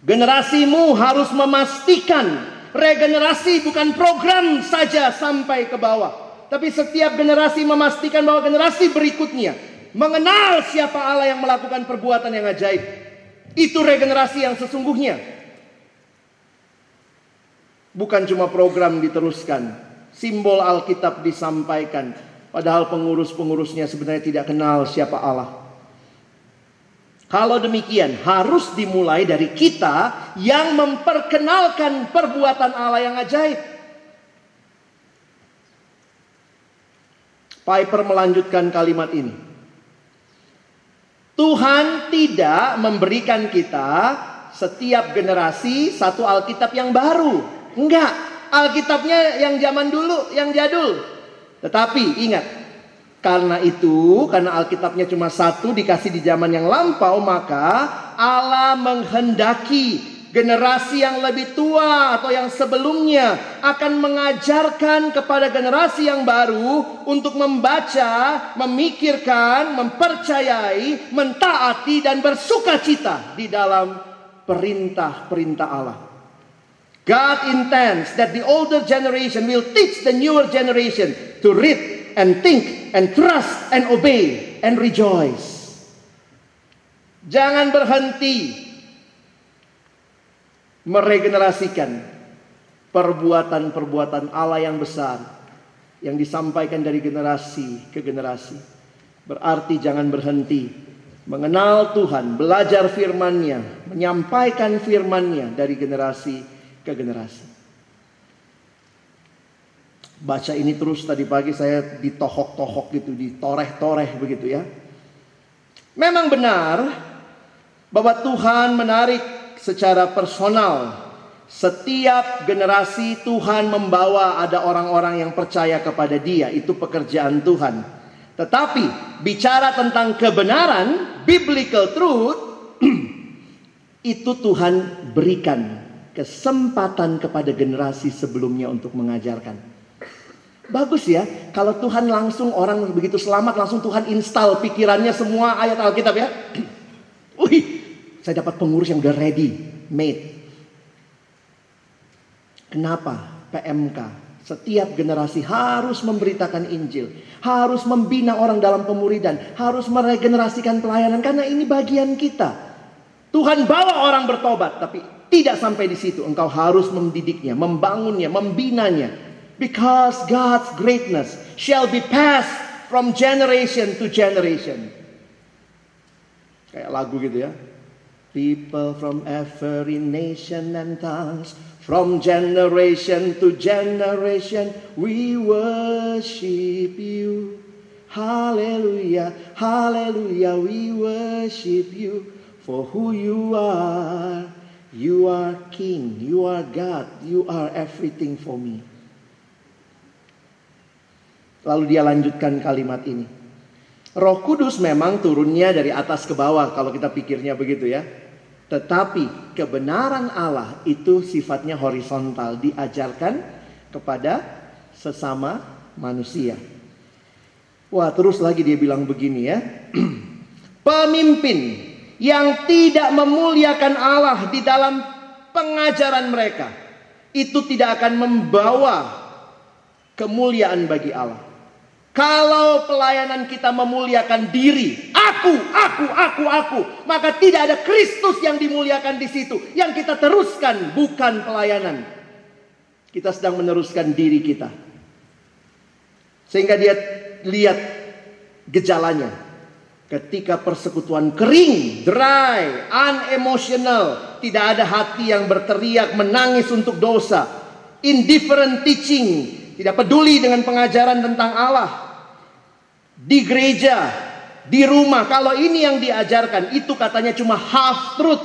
Generasimu harus memastikan regenerasi bukan program saja sampai ke bawah, tapi setiap generasi memastikan bahwa generasi berikutnya mengenal siapa Allah yang melakukan perbuatan yang ajaib. Itu regenerasi yang sesungguhnya. Bukan cuma program diteruskan, simbol Alkitab disampaikan, padahal pengurus-pengurusnya sebenarnya tidak kenal siapa Allah. Kalau demikian, harus dimulai dari kita yang memperkenalkan perbuatan Allah yang ajaib. Piper melanjutkan kalimat ini. Tuhan tidak memberikan kita setiap generasi satu Alkitab yang baru. Enggak, Alkitabnya yang zaman dulu, yang jadul. Tetapi ingat, karena itu, karena Alkitabnya cuma satu dikasih di zaman yang lampau, maka Allah menghendaki generasi yang lebih tua atau yang sebelumnya akan mengajarkan kepada generasi yang baru untuk membaca, memikirkan, mempercayai, mentaati dan bersuka cita di dalam perintah-perintah Allah. God intends that the older generation will teach the newer generation to read and think and trust and obey and rejoice. Jangan berhenti meregenerasikan perbuatan-perbuatan Allah yang besar yang disampaikan dari generasi ke generasi. Berarti jangan berhenti mengenal Tuhan, belajar firman-Nya, menyampaikan firman-Nya dari generasi ke generasi. Baca ini terus tadi pagi saya ditohok-tohok gitu, ditoreh-toreh begitu ya. Memang benar bahwa Tuhan menarik secara personal. Setiap generasi Tuhan membawa ada orang-orang yang percaya kepada Dia, itu pekerjaan Tuhan. Tetapi bicara tentang kebenaran, biblical truth, itu Tuhan berikan kesempatan kepada generasi sebelumnya untuk mengajarkan. Bagus ya, kalau Tuhan langsung orang begitu selamat langsung Tuhan install pikirannya semua ayat Alkitab ya. Wih, saya dapat pengurus yang udah ready, made. Kenapa PMK? Setiap generasi harus memberitakan Injil, harus membina orang dalam pemuridan, harus meregenerasikan pelayanan karena ini bagian kita. Tuhan bawa orang bertobat, tapi tidak sampai di situ. Engkau harus mendidiknya, membangunnya, membinanya. Because God's greatness shall be passed from generation to generation. Kayak lagu gitu ya. People from every nation and tongues, from generation to generation, we worship you. Hallelujah, hallelujah, we worship you for who you are. You are king, you are God, you are everything for me. Lalu dia lanjutkan kalimat ini. Roh Kudus memang turunnya dari atas ke bawah kalau kita pikirnya begitu ya. Tetapi kebenaran Allah itu sifatnya horizontal, diajarkan kepada sesama manusia. Wah, terus lagi dia bilang begini ya. Pemimpin yang tidak memuliakan Allah di dalam pengajaran mereka itu tidak akan membawa kemuliaan bagi Allah. Kalau pelayanan kita memuliakan diri, aku, aku, aku, aku, maka tidak ada Kristus yang dimuliakan di situ. Yang kita teruskan bukan pelayanan. Kita sedang meneruskan diri kita. Sehingga dia lihat gejalanya. Ketika persekutuan kering, dry, unemotional, tidak ada hati yang berteriak menangis untuk dosa, indifferent teaching, tidak peduli dengan pengajaran tentang Allah. Di gereja, di rumah, kalau ini yang diajarkan, itu katanya cuma half truth.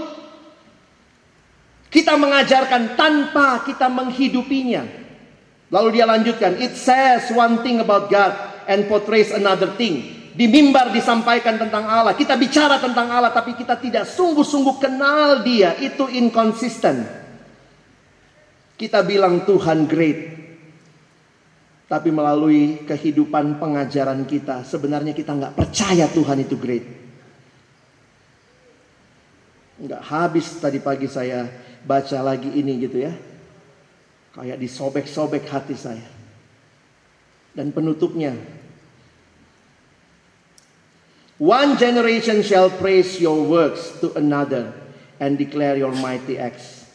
Kita mengajarkan tanpa kita menghidupinya. Lalu dia lanjutkan, it says one thing about God and portrays another thing. Di mimbar disampaikan tentang Allah. Kita bicara tentang Allah tapi kita tidak sungguh-sungguh kenal dia. Itu inconsistent. Kita bilang Tuhan great. Tapi melalui kehidupan pengajaran kita. Sebenarnya kita nggak percaya Tuhan itu great. Nggak habis tadi pagi saya baca lagi ini gitu ya. Kayak disobek-sobek hati saya. Dan penutupnya One generation shall praise your works to another and declare your mighty acts.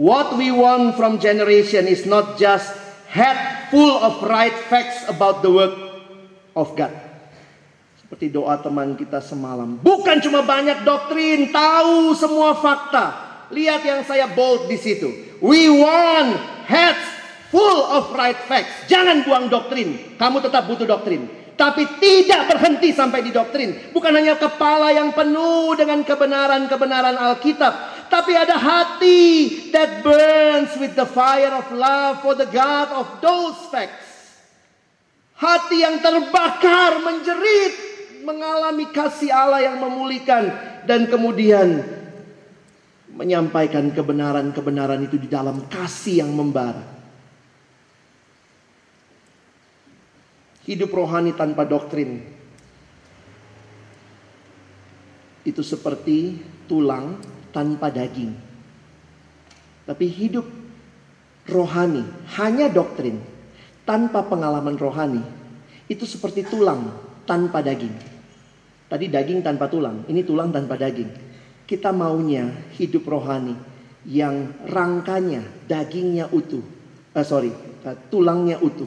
What we want from generation is not just head full of right facts about the work of God. Seperti doa teman kita semalam. Bukan cuma banyak doktrin, tahu semua fakta. Lihat yang saya bold di situ. We want heads full of right facts. Jangan buang doktrin. Kamu tetap butuh doktrin. Tapi tidak berhenti sampai di doktrin. Bukan hanya kepala yang penuh dengan kebenaran-kebenaran Alkitab. Tapi ada hati that burns with the fire of love for the God of those facts. Hati yang terbakar, menjerit, mengalami kasih Allah yang memulihkan. Dan kemudian menyampaikan kebenaran-kebenaran itu di dalam kasih yang membara. Hidup rohani tanpa doktrin itu seperti tulang tanpa daging. Tapi hidup rohani hanya doktrin tanpa pengalaman rohani itu seperti tulang tanpa daging. Tadi daging tanpa tulang, ini tulang tanpa daging. Kita maunya hidup rohani yang rangkanya, dagingnya utuh. Uh, sorry, uh, tulangnya utuh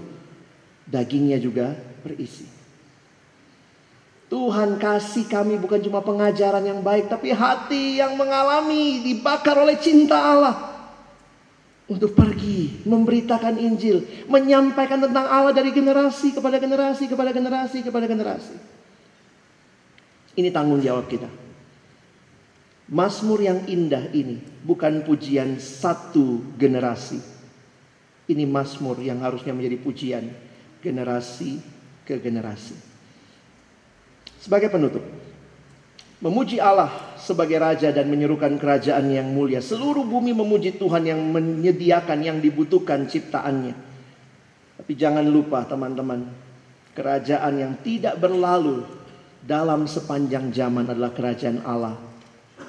dagingnya juga berisi. Tuhan kasih kami bukan cuma pengajaran yang baik, tapi hati yang mengalami dibakar oleh cinta Allah. Untuk pergi, memberitakan Injil, menyampaikan tentang Allah dari generasi kepada generasi, kepada generasi, kepada generasi. Ini tanggung jawab kita. Mazmur yang indah ini bukan pujian satu generasi. Ini mazmur yang harusnya menjadi pujian generasi ke generasi. Sebagai penutup, memuji Allah sebagai raja dan menyerukan kerajaan yang mulia. Seluruh bumi memuji Tuhan yang menyediakan yang dibutuhkan ciptaannya. Tapi jangan lupa teman-teman, kerajaan yang tidak berlalu dalam sepanjang zaman adalah kerajaan Allah,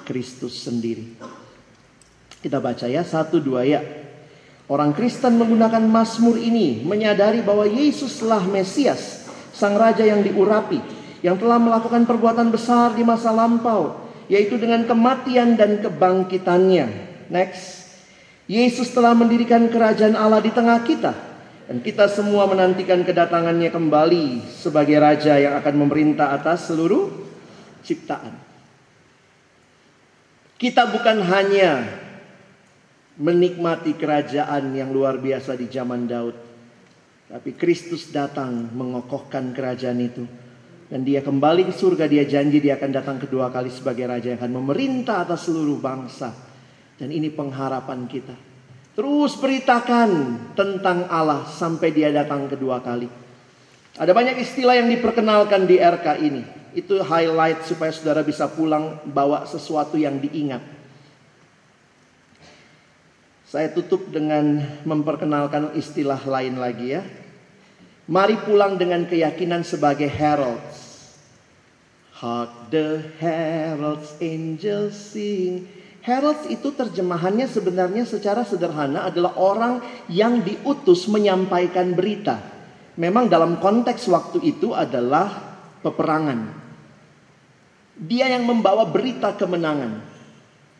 Kristus sendiri. Kita baca ya, satu dua ya. Orang Kristen menggunakan Mazmur ini menyadari bahwa Yesuslah Mesias, Sang Raja yang diurapi, yang telah melakukan perbuatan besar di masa lampau, yaitu dengan kematian dan kebangkitannya. Next. Yesus telah mendirikan kerajaan Allah di tengah kita. Dan kita semua menantikan kedatangannya kembali sebagai Raja yang akan memerintah atas seluruh ciptaan. Kita bukan hanya menikmati kerajaan yang luar biasa di zaman Daud. Tapi Kristus datang mengokohkan kerajaan itu. Dan dia kembali ke surga, dia janji dia akan datang kedua kali sebagai raja yang akan memerintah atas seluruh bangsa. Dan ini pengharapan kita. Terus beritakan tentang Allah sampai dia datang kedua kali. Ada banyak istilah yang diperkenalkan di RK ini. Itu highlight supaya saudara bisa pulang bawa sesuatu yang diingat. Saya tutup dengan memperkenalkan istilah lain lagi ya. Mari pulang dengan keyakinan sebagai heralds. Hark the heralds angels sing. Heralds itu terjemahannya sebenarnya secara sederhana adalah orang yang diutus menyampaikan berita. Memang dalam konteks waktu itu adalah peperangan. Dia yang membawa berita kemenangan.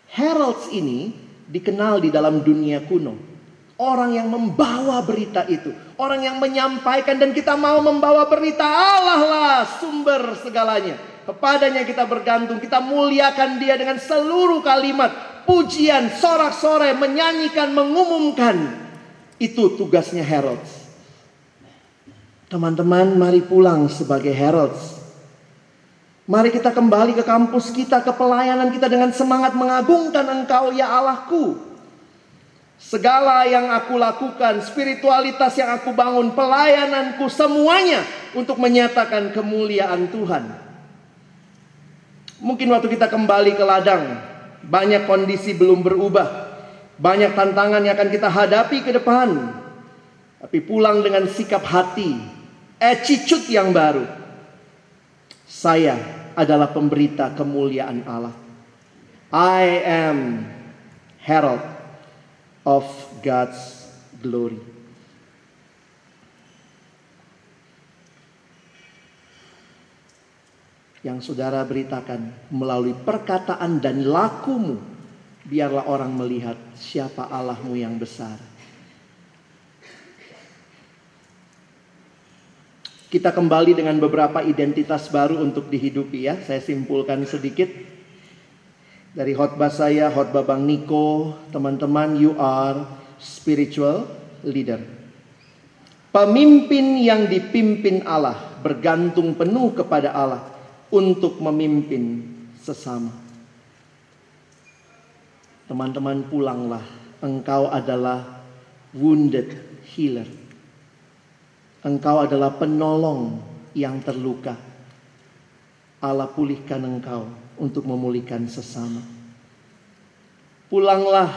Heralds ini dikenal di dalam dunia kuno. Orang yang membawa berita itu. Orang yang menyampaikan dan kita mau membawa berita Allah lah sumber segalanya. Kepadanya kita bergantung, kita muliakan dia dengan seluruh kalimat, pujian, sorak-sorai, menyanyikan, mengumumkan. Itu tugasnya heralds. Teman-teman, mari pulang sebagai heralds. Mari kita kembali ke kampus kita, ke pelayanan kita dengan semangat mengagungkan Engkau ya Allahku. Segala yang aku lakukan, spiritualitas yang aku bangun, pelayananku semuanya untuk menyatakan kemuliaan Tuhan. Mungkin waktu kita kembali ke ladang, banyak kondisi belum berubah. Banyak tantangan yang akan kita hadapi ke depan. Tapi pulang dengan sikap hati, attitude yang baru. Saya adalah pemberita kemuliaan Allah. I am herald of God's glory. Yang saudara beritakan melalui perkataan dan lakumu. Biarlah orang melihat siapa Allahmu yang besar. Kita kembali dengan beberapa identitas baru untuk dihidupi ya. Saya simpulkan sedikit. Dari khotbah saya, khotbah Bang Niko, teman-teman you are spiritual leader. Pemimpin yang dipimpin Allah, bergantung penuh kepada Allah untuk memimpin sesama. Teman-teman pulanglah, engkau adalah wounded healer. Engkau adalah penolong yang terluka. Allah pulihkan engkau untuk memulihkan sesama. Pulanglah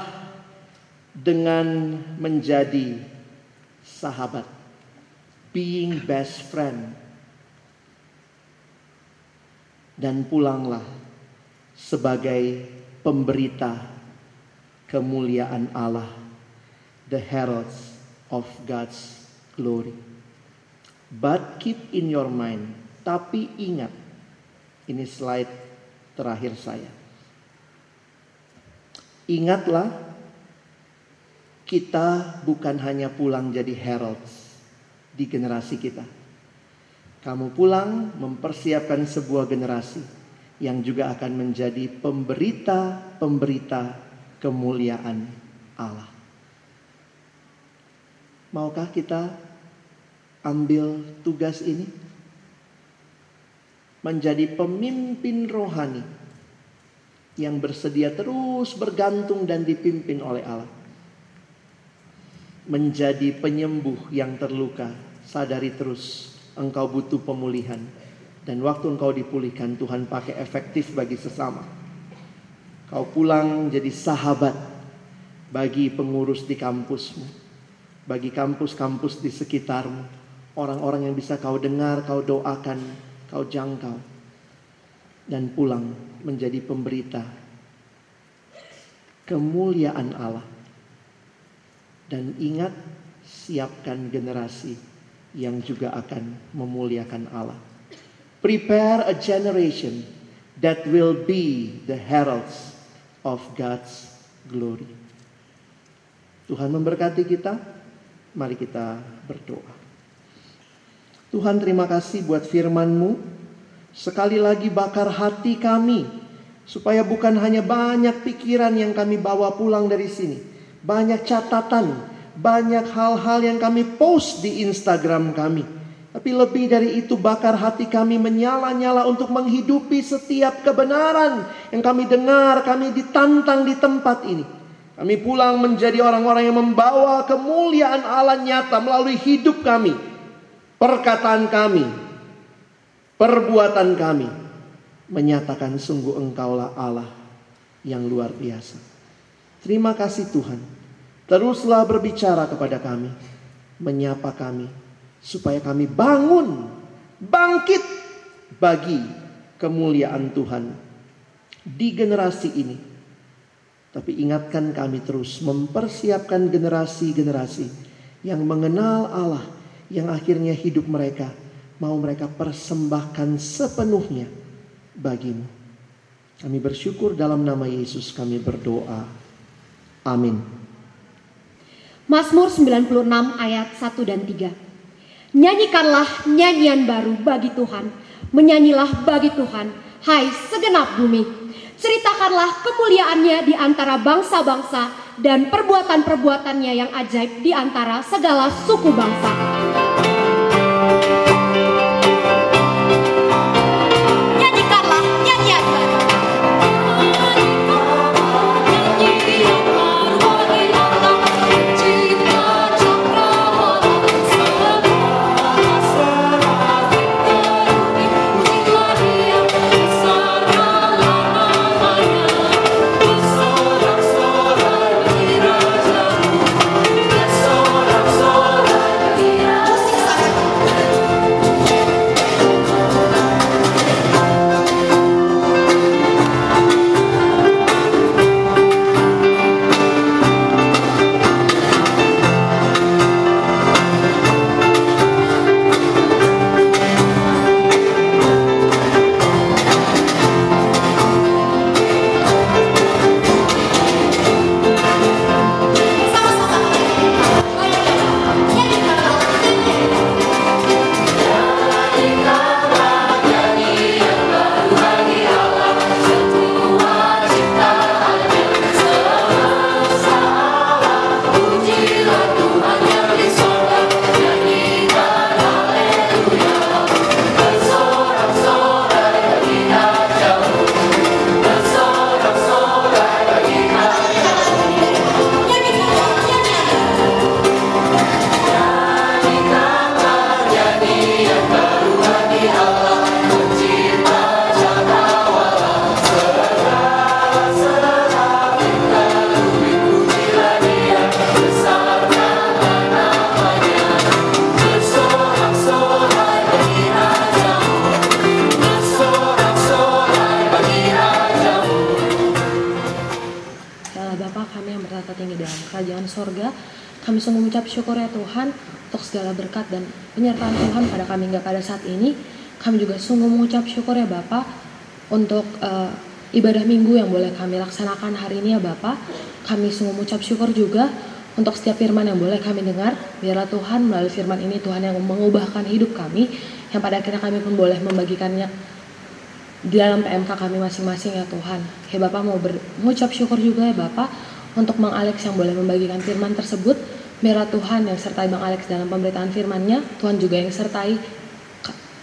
dengan menjadi sahabat, being best friend dan pulanglah sebagai pemberita kemuliaan Allah, the heralds of God's glory. But keep in your mind, tapi ingat, ini slide terakhir saya. Ingatlah, kita bukan hanya pulang jadi heralds di generasi kita kamu pulang mempersiapkan sebuah generasi yang juga akan menjadi pemberita-pemberita kemuliaan Allah. Maukah kita ambil tugas ini? Menjadi pemimpin rohani yang bersedia terus bergantung dan dipimpin oleh Allah. Menjadi penyembuh yang terluka, sadari terus engkau butuh pemulihan. Dan waktu engkau dipulihkan, Tuhan pakai efektif bagi sesama. Kau pulang jadi sahabat bagi pengurus di kampusmu, bagi kampus-kampus di sekitarmu, orang-orang yang bisa kau dengar, kau doakan, kau jangkau, dan pulang menjadi pemberita kemuliaan Allah. Dan ingat, siapkan generasi yang juga akan memuliakan Allah. Prepare a generation that will be the heralds of God's glory. Tuhan memberkati kita. Mari kita berdoa. Tuhan terima kasih buat firman-Mu. Sekali lagi bakar hati kami. Supaya bukan hanya banyak pikiran yang kami bawa pulang dari sini. Banyak catatan banyak hal-hal yang kami post di Instagram kami. Tapi lebih dari itu bakar hati kami menyala-nyala untuk menghidupi setiap kebenaran yang kami dengar, kami ditantang di tempat ini. Kami pulang menjadi orang-orang yang membawa kemuliaan Allah nyata melalui hidup kami, perkataan kami, perbuatan kami, menyatakan sungguh Engkaulah Allah yang luar biasa. Terima kasih Tuhan. Teruslah berbicara kepada kami, menyapa kami, supaya kami bangun, bangkit bagi kemuliaan Tuhan di generasi ini tapi ingatkan kami terus mempersiapkan generasi-generasi yang mengenal Allah, yang akhirnya hidup mereka mau mereka persembahkan sepenuhnya bagimu. Kami bersyukur dalam nama Yesus kami berdoa. Amin. Mazmur 96 ayat 1 dan 3. Nyanyikanlah nyanyian baru bagi Tuhan, menyanyilah bagi Tuhan, hai segenap bumi. Ceritakanlah kemuliaannya di antara bangsa-bangsa dan perbuatan-perbuatannya yang ajaib di antara segala suku bangsa. Syukur ya Bapak untuk uh, ibadah minggu yang boleh kami laksanakan hari ini ya Bapak. Kami sungguh mengucap syukur juga untuk setiap firman yang boleh kami dengar. Biarlah Tuhan melalui firman ini Tuhan yang mengubahkan hidup kami yang pada akhirnya kami pun boleh membagikannya di dalam PMK kami masing-masing ya Tuhan. Ya Bapak mau mengucap syukur juga ya Bapak untuk Bang Alex yang boleh membagikan firman tersebut. Biarlah Tuhan yang sertai Bang Alex dalam pemberitaan firman-Nya, Tuhan juga yang sertai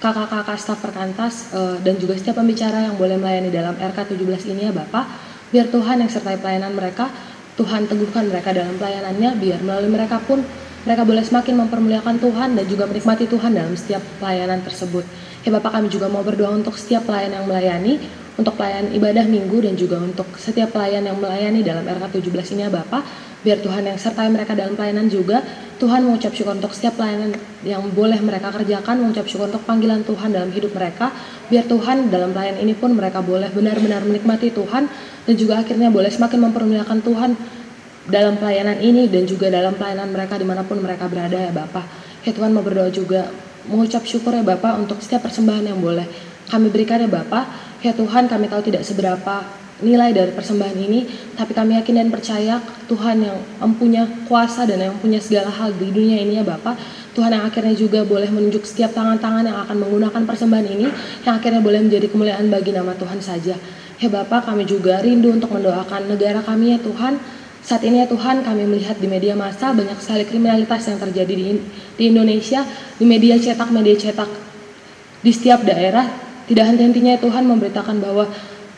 kakak-kakak staf perkantas uh, dan juga setiap pembicara yang boleh melayani dalam RK 17 ini ya Bapak. Biar Tuhan yang sertai pelayanan mereka, Tuhan teguhkan mereka dalam pelayanannya, biar melalui mereka pun mereka boleh semakin mempermuliakan Tuhan dan juga menikmati Tuhan dalam setiap pelayanan tersebut. Ya Bapak kami juga mau berdoa untuk setiap pelayan yang melayani, untuk pelayan ibadah minggu dan juga untuk setiap pelayan yang melayani dalam RK 17 ini ya Bapak. Biar Tuhan yang sertai mereka dalam pelayanan juga, Tuhan mengucap syukur untuk setiap pelayanan yang boleh mereka kerjakan, mengucap syukur untuk panggilan Tuhan dalam hidup mereka. Biar Tuhan dalam pelayanan ini pun mereka boleh benar-benar menikmati Tuhan dan juga akhirnya boleh semakin mempermuliakan Tuhan dalam pelayanan ini dan juga dalam pelayanan mereka di mana pun mereka berada ya Bapak. Ya Tuhan mau berdoa juga mengucap syukur ya Bapak untuk setiap persembahan yang boleh kami berikan ya Bapak. Ya Tuhan kami tahu tidak seberapa nilai dari persembahan ini, tapi kami yakin dan percaya Tuhan yang mempunyai kuasa dan yang punya segala hal di dunia ini ya Bapak. Tuhan yang akhirnya juga boleh menunjuk setiap tangan-tangan yang akan menggunakan persembahan ini, yang akhirnya boleh menjadi kemuliaan bagi nama Tuhan saja. Ya Bapak, kami juga rindu untuk mendoakan negara kami ya Tuhan. Saat ini ya Tuhan, kami melihat di media massa banyak sekali kriminalitas yang terjadi di, di Indonesia, di media cetak, media cetak di setiap daerah. Tidak henti-hentinya ya Tuhan memberitakan bahwa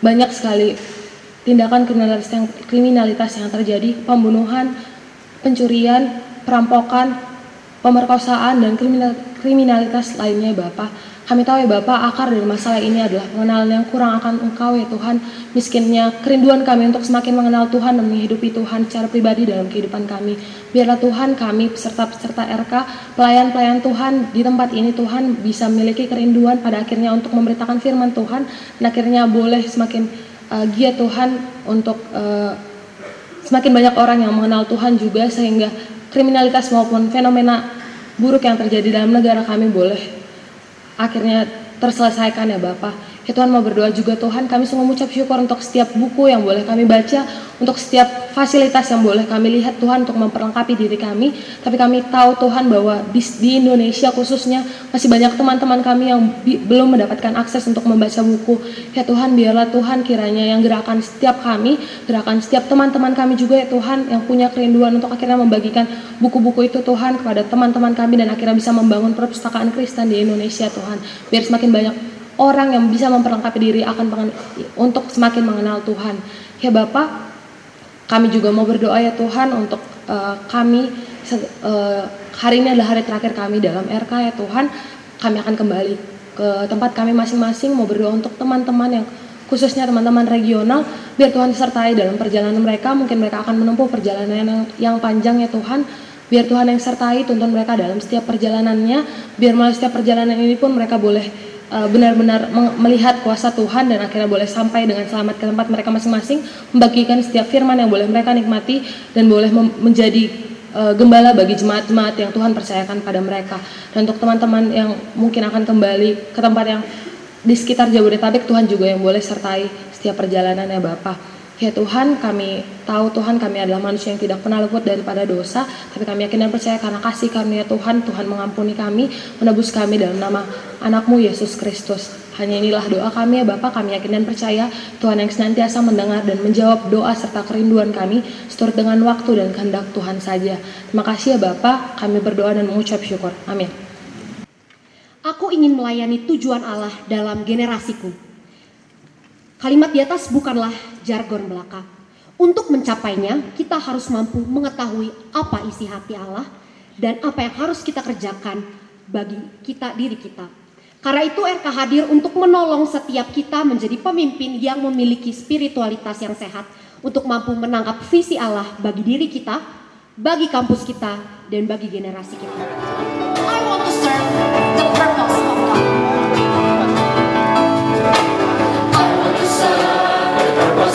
banyak sekali tindakan kriminalitas yang, kriminalitas yang terjadi, pembunuhan, pencurian, perampokan, pemerkosaan, dan kriminal, kriminalitas lainnya Bapak. Kami tahu ya Bapak, akar dari masalah ini adalah pengenalan yang kurang akan Engkau ya Tuhan. Miskinnya kerinduan kami untuk semakin mengenal Tuhan dan menghidupi Tuhan secara pribadi dalam kehidupan kami. Biarlah Tuhan kami peserta-peserta RK, pelayan-pelayan Tuhan di tempat ini Tuhan bisa memiliki kerinduan pada akhirnya untuk memberitakan firman Tuhan dan akhirnya boleh semakin uh, giat Tuhan untuk uh, semakin banyak orang yang mengenal Tuhan juga sehingga kriminalitas maupun fenomena buruk yang terjadi dalam negara kami boleh akhirnya terselesaikan ya Bapak. Ya Tuhan mau berdoa juga Tuhan kami sungguh mengucap syukur untuk setiap buku yang boleh kami baca, untuk setiap fasilitas yang boleh kami lihat Tuhan untuk memperlengkapi diri kami. Tapi kami tahu Tuhan bahwa di, di Indonesia khususnya masih banyak teman-teman kami yang bi, belum mendapatkan akses untuk membaca buku. Ya Tuhan biarlah Tuhan kiranya yang gerakan setiap kami, gerakan setiap teman-teman kami juga ya Tuhan yang punya kerinduan untuk akhirnya membagikan buku-buku itu Tuhan kepada teman-teman kami dan akhirnya bisa membangun perpustakaan Kristen di Indonesia Tuhan. Biar semakin banyak orang yang bisa memperlengkapi diri akan untuk semakin mengenal Tuhan. Ya Bapak, kami juga mau berdoa ya Tuhan untuk uh, kami uh, hari ini adalah hari terakhir kami dalam RK ya Tuhan. Kami akan kembali ke tempat kami masing-masing mau berdoa untuk teman-teman yang khususnya teman-teman regional biar Tuhan sertai dalam perjalanan mereka mungkin mereka akan menempuh perjalanan yang, yang panjang ya Tuhan biar Tuhan yang sertai tuntun mereka dalam setiap perjalanannya biar melalui setiap perjalanan ini pun mereka boleh Eh, benar-benar melihat kuasa Tuhan dan akhirnya boleh sampai dengan selamat ke tempat mereka masing-masing membagikan setiap firman yang boleh mereka nikmati dan boleh menjadi uh, gembala bagi jemaat-jemaat yang Tuhan percayakan pada mereka. Dan untuk teman-teman yang mungkin akan kembali ke tempat yang di sekitar Jabodetabek Tuhan juga yang boleh sertai setiap perjalanannya Bapak Ya Tuhan, kami tahu Tuhan kami adalah manusia yang tidak pernah luput daripada dosa, tapi kami yakin dan percaya karena kasih karunia Tuhan, Tuhan mengampuni kami, menebus kami dalam nama anakmu Yesus Kristus. Hanya inilah doa kami ya Bapak, kami yakin dan percaya Tuhan yang senantiasa mendengar dan menjawab doa serta kerinduan kami, seturut dengan waktu dan kehendak Tuhan saja. Terima kasih ya Bapak, kami berdoa dan mengucap syukur. Amin. Aku ingin melayani tujuan Allah dalam generasiku Kalimat di atas bukanlah jargon belaka. Untuk mencapainya, kita harus mampu mengetahui apa isi hati Allah dan apa yang harus kita kerjakan bagi kita diri kita. Karena itu RK hadir untuk menolong setiap kita menjadi pemimpin yang memiliki spiritualitas yang sehat untuk mampu menangkap visi Allah bagi diri kita, bagi kampus kita, dan bagi generasi kita. I want to serve the purpose of suffer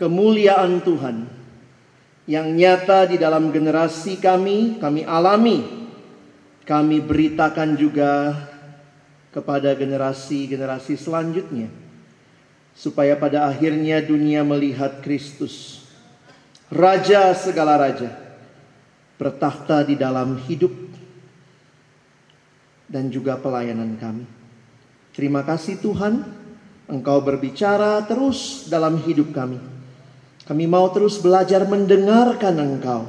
kemuliaan Tuhan yang nyata di dalam generasi kami, kami alami, kami beritakan juga kepada generasi-generasi selanjutnya supaya pada akhirnya dunia melihat Kristus raja segala raja bertakhta di dalam hidup dan juga pelayanan kami. Terima kasih Tuhan, Engkau berbicara terus dalam hidup kami. Kami mau terus belajar mendengarkan Engkau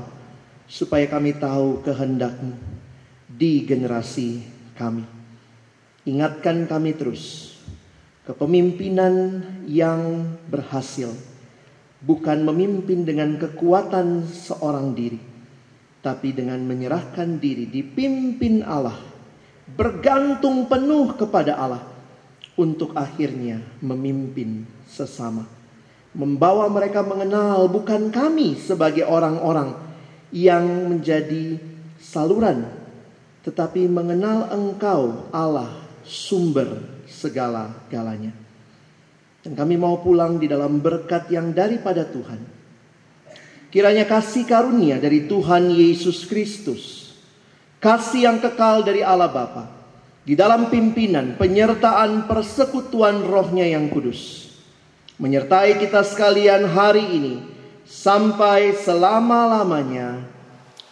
supaya kami tahu kehendakmu di generasi kami. Ingatkan kami terus kepemimpinan yang berhasil bukan memimpin dengan kekuatan seorang diri tapi dengan menyerahkan diri dipimpin Allah bergantung penuh kepada Allah untuk akhirnya memimpin sesama membawa mereka mengenal bukan kami sebagai orang-orang yang menjadi saluran tetapi mengenal engkau Allah sumber segala-galanya. Dan kami mau pulang di dalam berkat yang daripada Tuhan. Kiranya kasih karunia dari Tuhan Yesus Kristus, kasih yang kekal dari Allah Bapa, di dalam pimpinan, penyertaan, persekutuan rohnya yang kudus, menyertai kita sekalian hari ini, sampai selama-lamanya.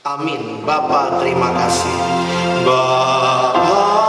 Amin. Bapak terima kasih. Bapak